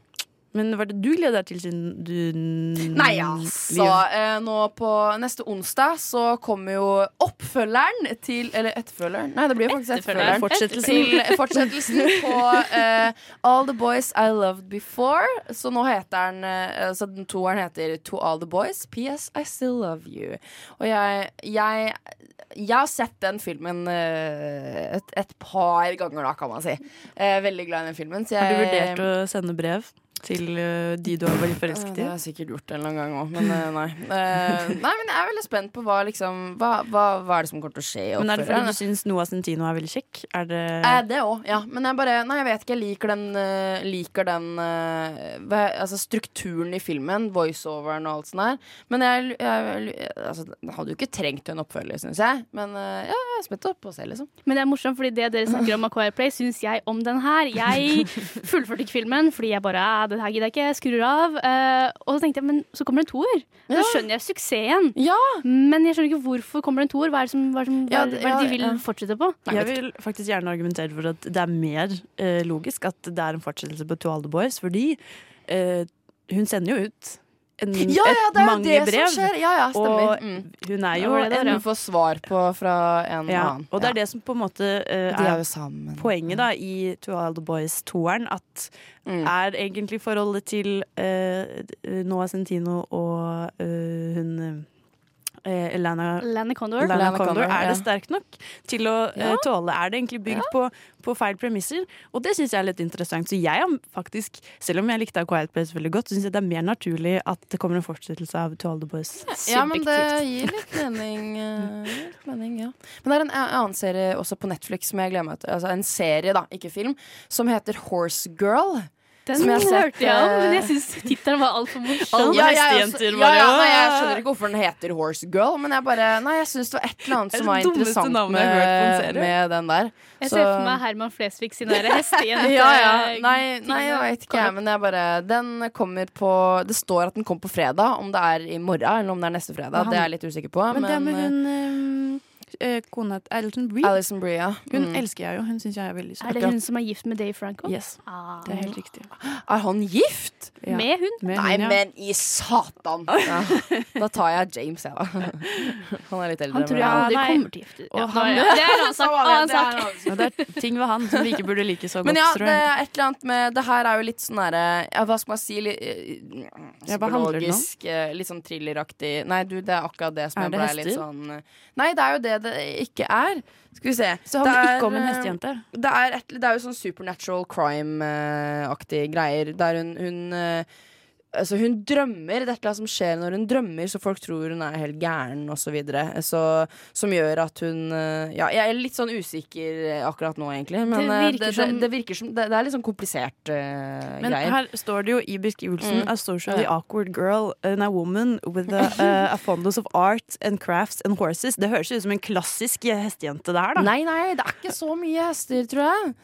Men hva er det du gleder deg til siden du Nei, altså. Eh, nå på neste onsdag så kommer jo oppfølgeren til Eller etterfølgeren? Nei, det blir faktisk Etterfølgeren. Fortsettelsen. Til fortsettelsen på eh, All the Boys I Loved Before. Så nå heter den eh, Så den toeren heter To All the Boys, PS I Still Love You. Og jeg, jeg jeg har sett den filmen eh, et, et par ganger, da, kan man si. Veldig glad i den filmen. Så jeg, Har du vurdert å sende brev til eh, de du har vært forelsket i? Det har jeg sikkert gjort en eller annen gang òg, men eh, nei. (laughs) Eh, nei, men jeg er veldig spent på hva liksom Hva, hva, hva er det som kommer til å skje Men er det fordi du syns Noah Centino er veldig kjekk? Er det Eh, det òg, ja. Men jeg bare Nei, jeg vet ikke. Jeg liker den, eh, liker den eh, hva, Altså strukturen i filmen, voiceoveren og alt sånt der. Men jeg, jeg, altså, hadde jo ikke trengt en oppfølger, syns jeg. Men eh, ja, jeg er spent på å se, liksom. Men det er morsomt, fordi det dere snakker om A Quiet Place, syns jeg om den her. Jeg (laughs) fullførte ikke filmen fordi jeg bare det her gidder jeg ikke, jeg skrur av. Eh, og så tenkte jeg, men så kommer det en toer. Så skjønner jeg suksessen. Men jeg skjønner ikke hvorfor kommer det en toer. Hva er det, som, hva er det, som, hva Ja, er det, hva er det de vil ja. fortsette på? Jeg vil faktisk gjerne argumentere for at det er mer eh, logisk at det er en fortsettelse på To All The Boys, fordi eh, hun sender jo ut en, Ja, ja, et det er jo mange brev. skjer. Ja, ja, stemmer. Og Mm. hun er jo det der. Hun får svar på fra en ja, annen. Og det er Ja. det som på en måte uh, er er jo poenget da i To All The Boys-toeren. At Mm. er egentlig forholdet til uh, Noah Centino og uh, hun eh, Lana, Lana Condor. Lana Lana Condor, Condor, Er ja. det sterkt nok til å eh, tåle? Er det egentlig bygd på, på feil premisser? Og det syns jeg er litt interessant. Så jeg har faktisk, selv om jeg likte A Quiet Place veldig godt, syns jeg det er mer naturlig at det kommer en fortsettelse av To All The Boys. Ja, men det gir litt mening. Uh, (laughs) litt mening ja. Men det er en annen serie også på Netflix som jeg gleder meg til. Altså en serie, da, ikke film, som heter Horse Girl. Den Som jeg har sett, hørte jeg om, men jeg eh, syns tittelen var altfor morsom. Alle Ja, jeg hestejenter ja, bare, ja, nei, Jeg skjønner ikke hvorfor den heter Horse Girl, men jeg bare Nei, jeg syns det var et eller annet Det som det var interessant med, med den der. Jeg ser for meg Herman Flesvig sin derre hestejente. (laughs) ja, ja. Nei, nei, jeg veit ikke, jeg. Men jeg bare Den kommer på Det står at den kommer på fredag. Om det er i morgen eller om det er neste fredag, det er jeg litt usikker på. Men, det Men, med eh, hun eh, eh, kona til Alison Brie Alison Brie, ja. Hun Mm. elsker jeg jo. Hun syns jeg er veldig søt. Er det hun som er gift med Dave Franco? Yes. Ah. Det er helt riktig. (gasps) Er han gift? Ja. Med hun? Med Nei, hun, ja. men i satan! (laughs) Ja. Da tar jeg James, jeg, da. (laughs) Han er litt eldre. Han tror men- jeg aldri nei. kommer til å gifte Og Ja, han- Det er en annen sak. (laughs) Det, Annen sak. Ja, det er ting ved han som vi ikke burde like så godt, Men ja, tror det jeg. er et eller annet med Det her er jo litt sånn derre ja, Hva skal man si? Litt, eh, Ja, hva handler det om? psykologisk, eh, litt sånn thrilleraktig Nei, du, det er akkurat det som Er jeg det ble litt hester? sånn eh, Nei, det er jo det det ikke er. Skal vi se. Så handler det ikke om en eh, hestejente? Det er, et, det er jo sånn supernatural crime-aktige greier, der hun, hun eh, Altså Hun drømmer. Det er noe som skjer når hun drømmer, så folk tror hun er helt gæren osv. Så så, som gjør at hun eh, Ja, jeg er litt sånn usikker eh, akkurat nå, egentlig. Men Det eh, virker det, som- det, det virker som Det, det er litt sånn komplisert uh, Men greier. her står det jo i beskrivelsen Mm. A socially awkward girl and a woman with a, (laughs) uh, a fondness of art and crafts and horses. Det høres ut som en klassisk hestejente, det her, da. Nei, nei, det er ikke så mye hester, tror jeg.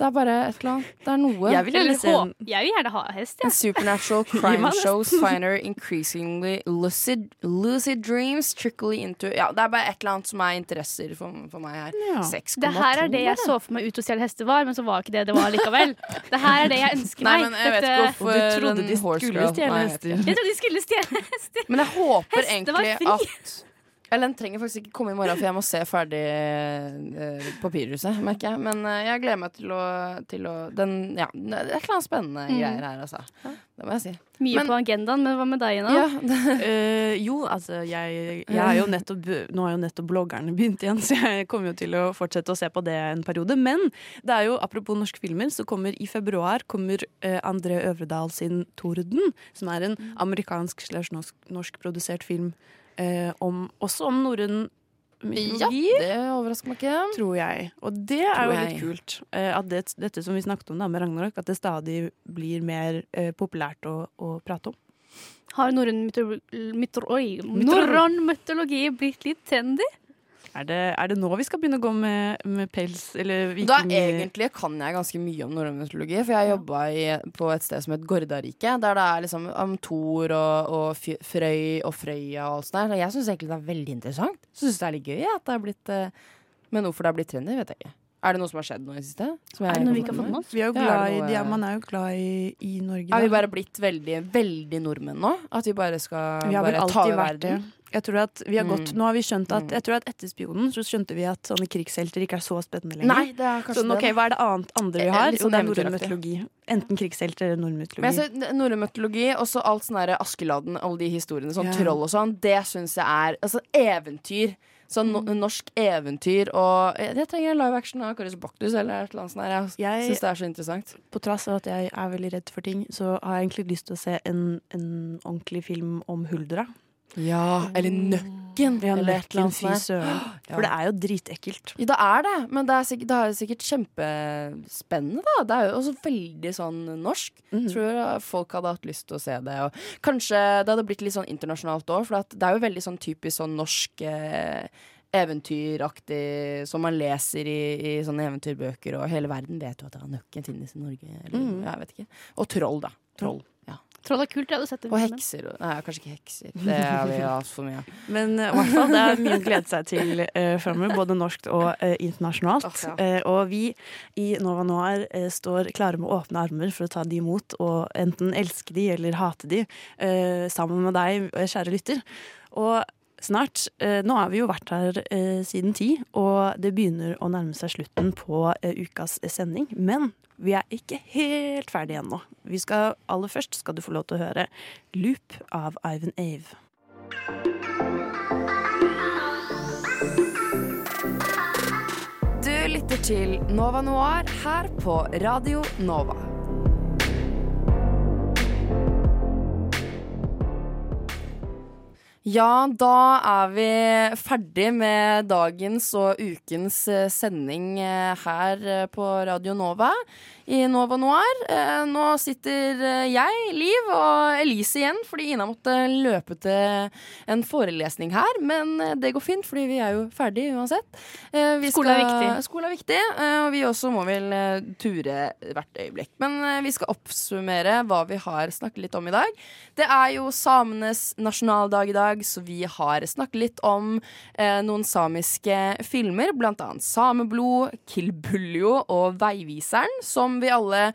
Det er bare et eller annet. Det er noe. Jeg vil gjerne se en Jeg vil gjerne ha hest, jeg. Ja. supernatural (laughs) crime shows finder increasingly lucid, lucid dreams trickly into Ja, det er bare et eller annet som er interesser for, for meg her. Ja. 6,2 Det her er det jeg så for meg ut å stjele hester var, men så var ikke det det var likevel. Det her er det jeg ønsker meg. Nei, men jeg vet ikke hvorfor du trodde de skulle stjele hester. Jeg trodde de skulle stjele hester. Men jeg håper Hester egentlig at eller den trenger faktisk ikke komme i morgen, for jeg må se ferdig uh, Papirhuset, merker jeg. Men uh, jeg gleder meg til å, til å den, Ja, det er et eller annet spennende Mm. greier her, altså. Det må jeg si. Mye Men- på agendaen, men hva med deg, Ina? Ja, uh, jo, altså jeg, jeg er jo nettopp Nå har jo nettopp bloggerne begynt igjen, så jeg kommer jo til å fortsette å se på det en periode. Men det er jo, apropos norske filmer, så kommer i februar kommer uh, André Øvredal sin 'Torden', som er en amerikansk slash norsk, produsert film eh, om, også om norrøn ja, mytologi. det overrasker meg ikke. Tror jeg. Og det er jo jeg. litt kult. eh, At det, dette som vi snakket om da med Ragnarok, at det stadig blir mer eh, populært å, å prate om. Har norrøn mytolo- mytro- oi, Norr- norrøn mytologi blitt litt trendy? Er det, er det nå vi skal begynne å gå med, med pels eller Da egentlig kan jeg ganske mye om norrøn mytologi, for jeg jobba på et sted som het Gordarike, der det er liksom om Thor og, og Frøy og Frøya og alt sånt der. Så jeg syns egentlig det er veldig interessant. Så syns det er litt gøy at det er blitt eh, Men hvorfor det er blitt trendy, vet jeg ikke. Er det noe som har skjedd nå i det siste? Som jeg Er det noe vi ikke har fått med oss? Vi er jo Ja, glad i, ja, man er jo glad i, i Norge. Er vi bare blitt veldig, veldig nordmenn nå? At vi bare skal Vi har bare ta alltid over vært det. Jeg tror at vi har gått, Mm. Nå har vi skjønt at Mm. Jeg tror at etter Spionen så skjønte vi at sånne krigshelter ikke er så spennende lenger. Nei, det er Sånn, ok. Hva er det annet andre vi Eh, har? litt Jo, sånn det er norrøn mytologi. Enten krigshelter eller norrøn Men mytologi. jeg Norrøn mytologi og så alt sånn derre Askeladden, alle de historiene, sånn Ja. troll og sånn, det syns jeg er Altså eventyr. Sånn no norsk eventyr og Jeg, jeg trenger en live action av Karius Baktus eller et eller annet sånt. Jeg, Jeg- syns det er så interessant. På trass av at jeg er veldig redd for ting, så har jeg egentlig lyst til å se en, en ordentlig film om Huldra. Ja, eller Nøkken. Ja, eller et eller Nøkken, annet fy søren. (gasps) For det er jo dritekkelt. Ja, det er det, men det er sikkert, det er sikkert kjempespennende, da. Det er jo også veldig sånn norsk. Mhm. Tror folk hadde hatt lyst til å se det. Og kanskje det hadde blitt litt sånn internasjonalt òg, for det er jo veldig sånn typisk sånn norsk eh, eventyraktig som man leser i, i sånne eventyrbøker, og hele verden vet jo at det er nøkken finnes i Norge. Eller, Mhm. jeg vet ikke. Og troll, da. Troll. Troll er kult, jeg hadde sett det. Og hekser. og- Nei, kanskje ikke hekser. (laughs) Det har vi altfor mye. Men eh, i hvert fall, det er mye å glede seg til uh, framover, både norsk og uh, internasjonalt. Oh, ja. uh, og vi i Nova Noir står klare med åpne armer for å ta de imot, og enten elske de eller hate de, eh, sammen med deg, kjære lytter. Og snart Nå har vi jo vært her siden ti, og det begynner å nærme seg slutten på ukas sending. Men vi er ikke helt ferdige ennå. Vi aller først skal du få lov til å høre Loop av Ivan Ave. Du lytter til Nova Noir her på Radio Nova. Ja, da er vi ferdig med dagens og ukens eh, sending eh, her eh, på Radio Nova i Nova Noir. Nå sitter jeg, Liv og Elise igjen, fordi Ina måtte løpe til en forelesning her. Men det går fint, fordi vi er jo ferdig uansett. Vi Skole er viktig. Skole er viktig, og vi også må vel ture hvert øyeblikk. Men vi skal oppsummere hva vi har snakket litt om i dag. Det er jo samenes nasjonaldag i dag, så vi har snakket litt om eh, noen samiske filmer, blant annet Sameblod, Kilbuljo og Veiviseren, som vi alle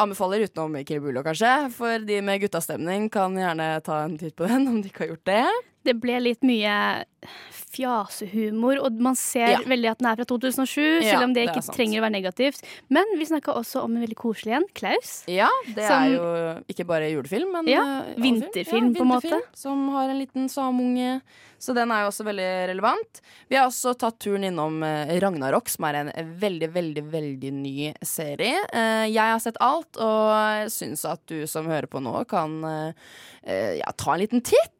anbefaler utenom Kilbuljo, kanskje. For de med guttastemning kan gjerne ta en titt på den, om de ikke har gjort det. Det ble litt mye fjasehumor, og man ser Ja. veldig at den er fra 2007, Ja, selv om det ikke det trenger å være negativt. Men vi snakka også om en veldig koselig en, Klaus. Ja, det Som- er jo ikke bare julefilm, men Ja, eh, alle vinterfilm, på en måte. Som har en liten sameunge. Så den er jo også veldig relevant. Vi har også tatt turen innom eh, Ragnarok, som er en veldig, veldig, veldig ny serie. Eh, Jeg har sett alt, og syns at du som hører på nå, kan ja, ta en liten titt.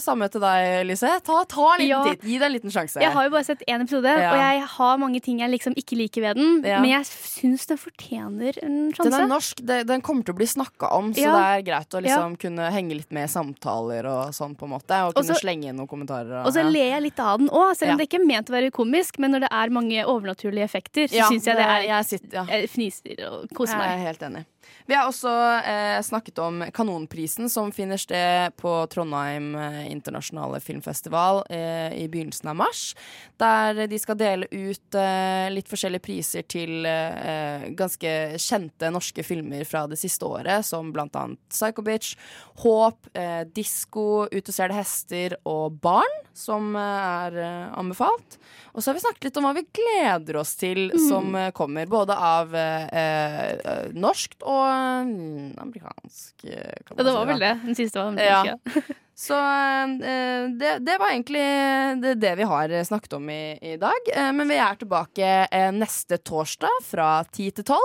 Samme til deg, Lise. Ta, ta en liten Ja. titt. Gi det en liten sjanse. Jeg har jo bare sett én episode, Ja. og jeg har mange ting jeg liksom ikke liker ved den. Ja. Men jeg syns den fortjener en sjanse. Den er norsk, det, den kommer til å bli snakka om, så det er greit å liksom kunne henge litt med i samtaler og sånn, på en måte. Og kunne Også, slenge inn noen kommentarer. Og så ler jeg litt av den òg, selv om det ikke er ment å være komisk. Men når det er mange overnaturlige effekter, så Ja, syns jeg det er jeg sitter- jeg fniser og koser meg. Jeg er helt enig. Vi har også eh, snakket om Kanonprisen, som finner sted på Trondheim eh, internasjonale filmfestival eh, i begynnelsen av mars. Der de skal dele ut eh, litt forskjellige priser til eh, ganske kjente norske filmer fra det siste året, som blant annet Psycho Bitch, Håp, eh, Disko, Ut og ser det hester og Barn, som eh, er anbefalt. Og så har vi snakket litt om hva vi gleder oss til Mm. som kommer, både av norskt og mm, amerikansk. eh, Ja, det var si, vel det. Den siste var Ja. (laughs) Så eh, det, det var egentlig det, det vi har snakket om i, i dag. Eh, men vi er tilbake neste torsdag fra 10 til 12.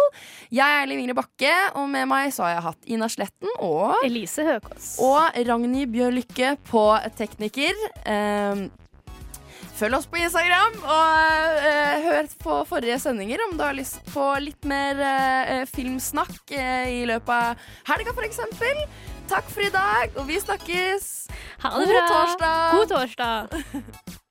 Jeg er Liv Ingrid Bakke, og med meg så har jeg hatt Ina Sletten og Elise Høkås. Og Ragnhild Bjørlykke på tekniker. Følg oss på Instagram, og uh, hør på forrige sendinger om du har lyst på litt mer uh, filmsnakk uh, i løpet av helga, f.eks. Takk for i dag, og vi snakkes. Ha det God bra. torsdag. God torsdag. (laughs)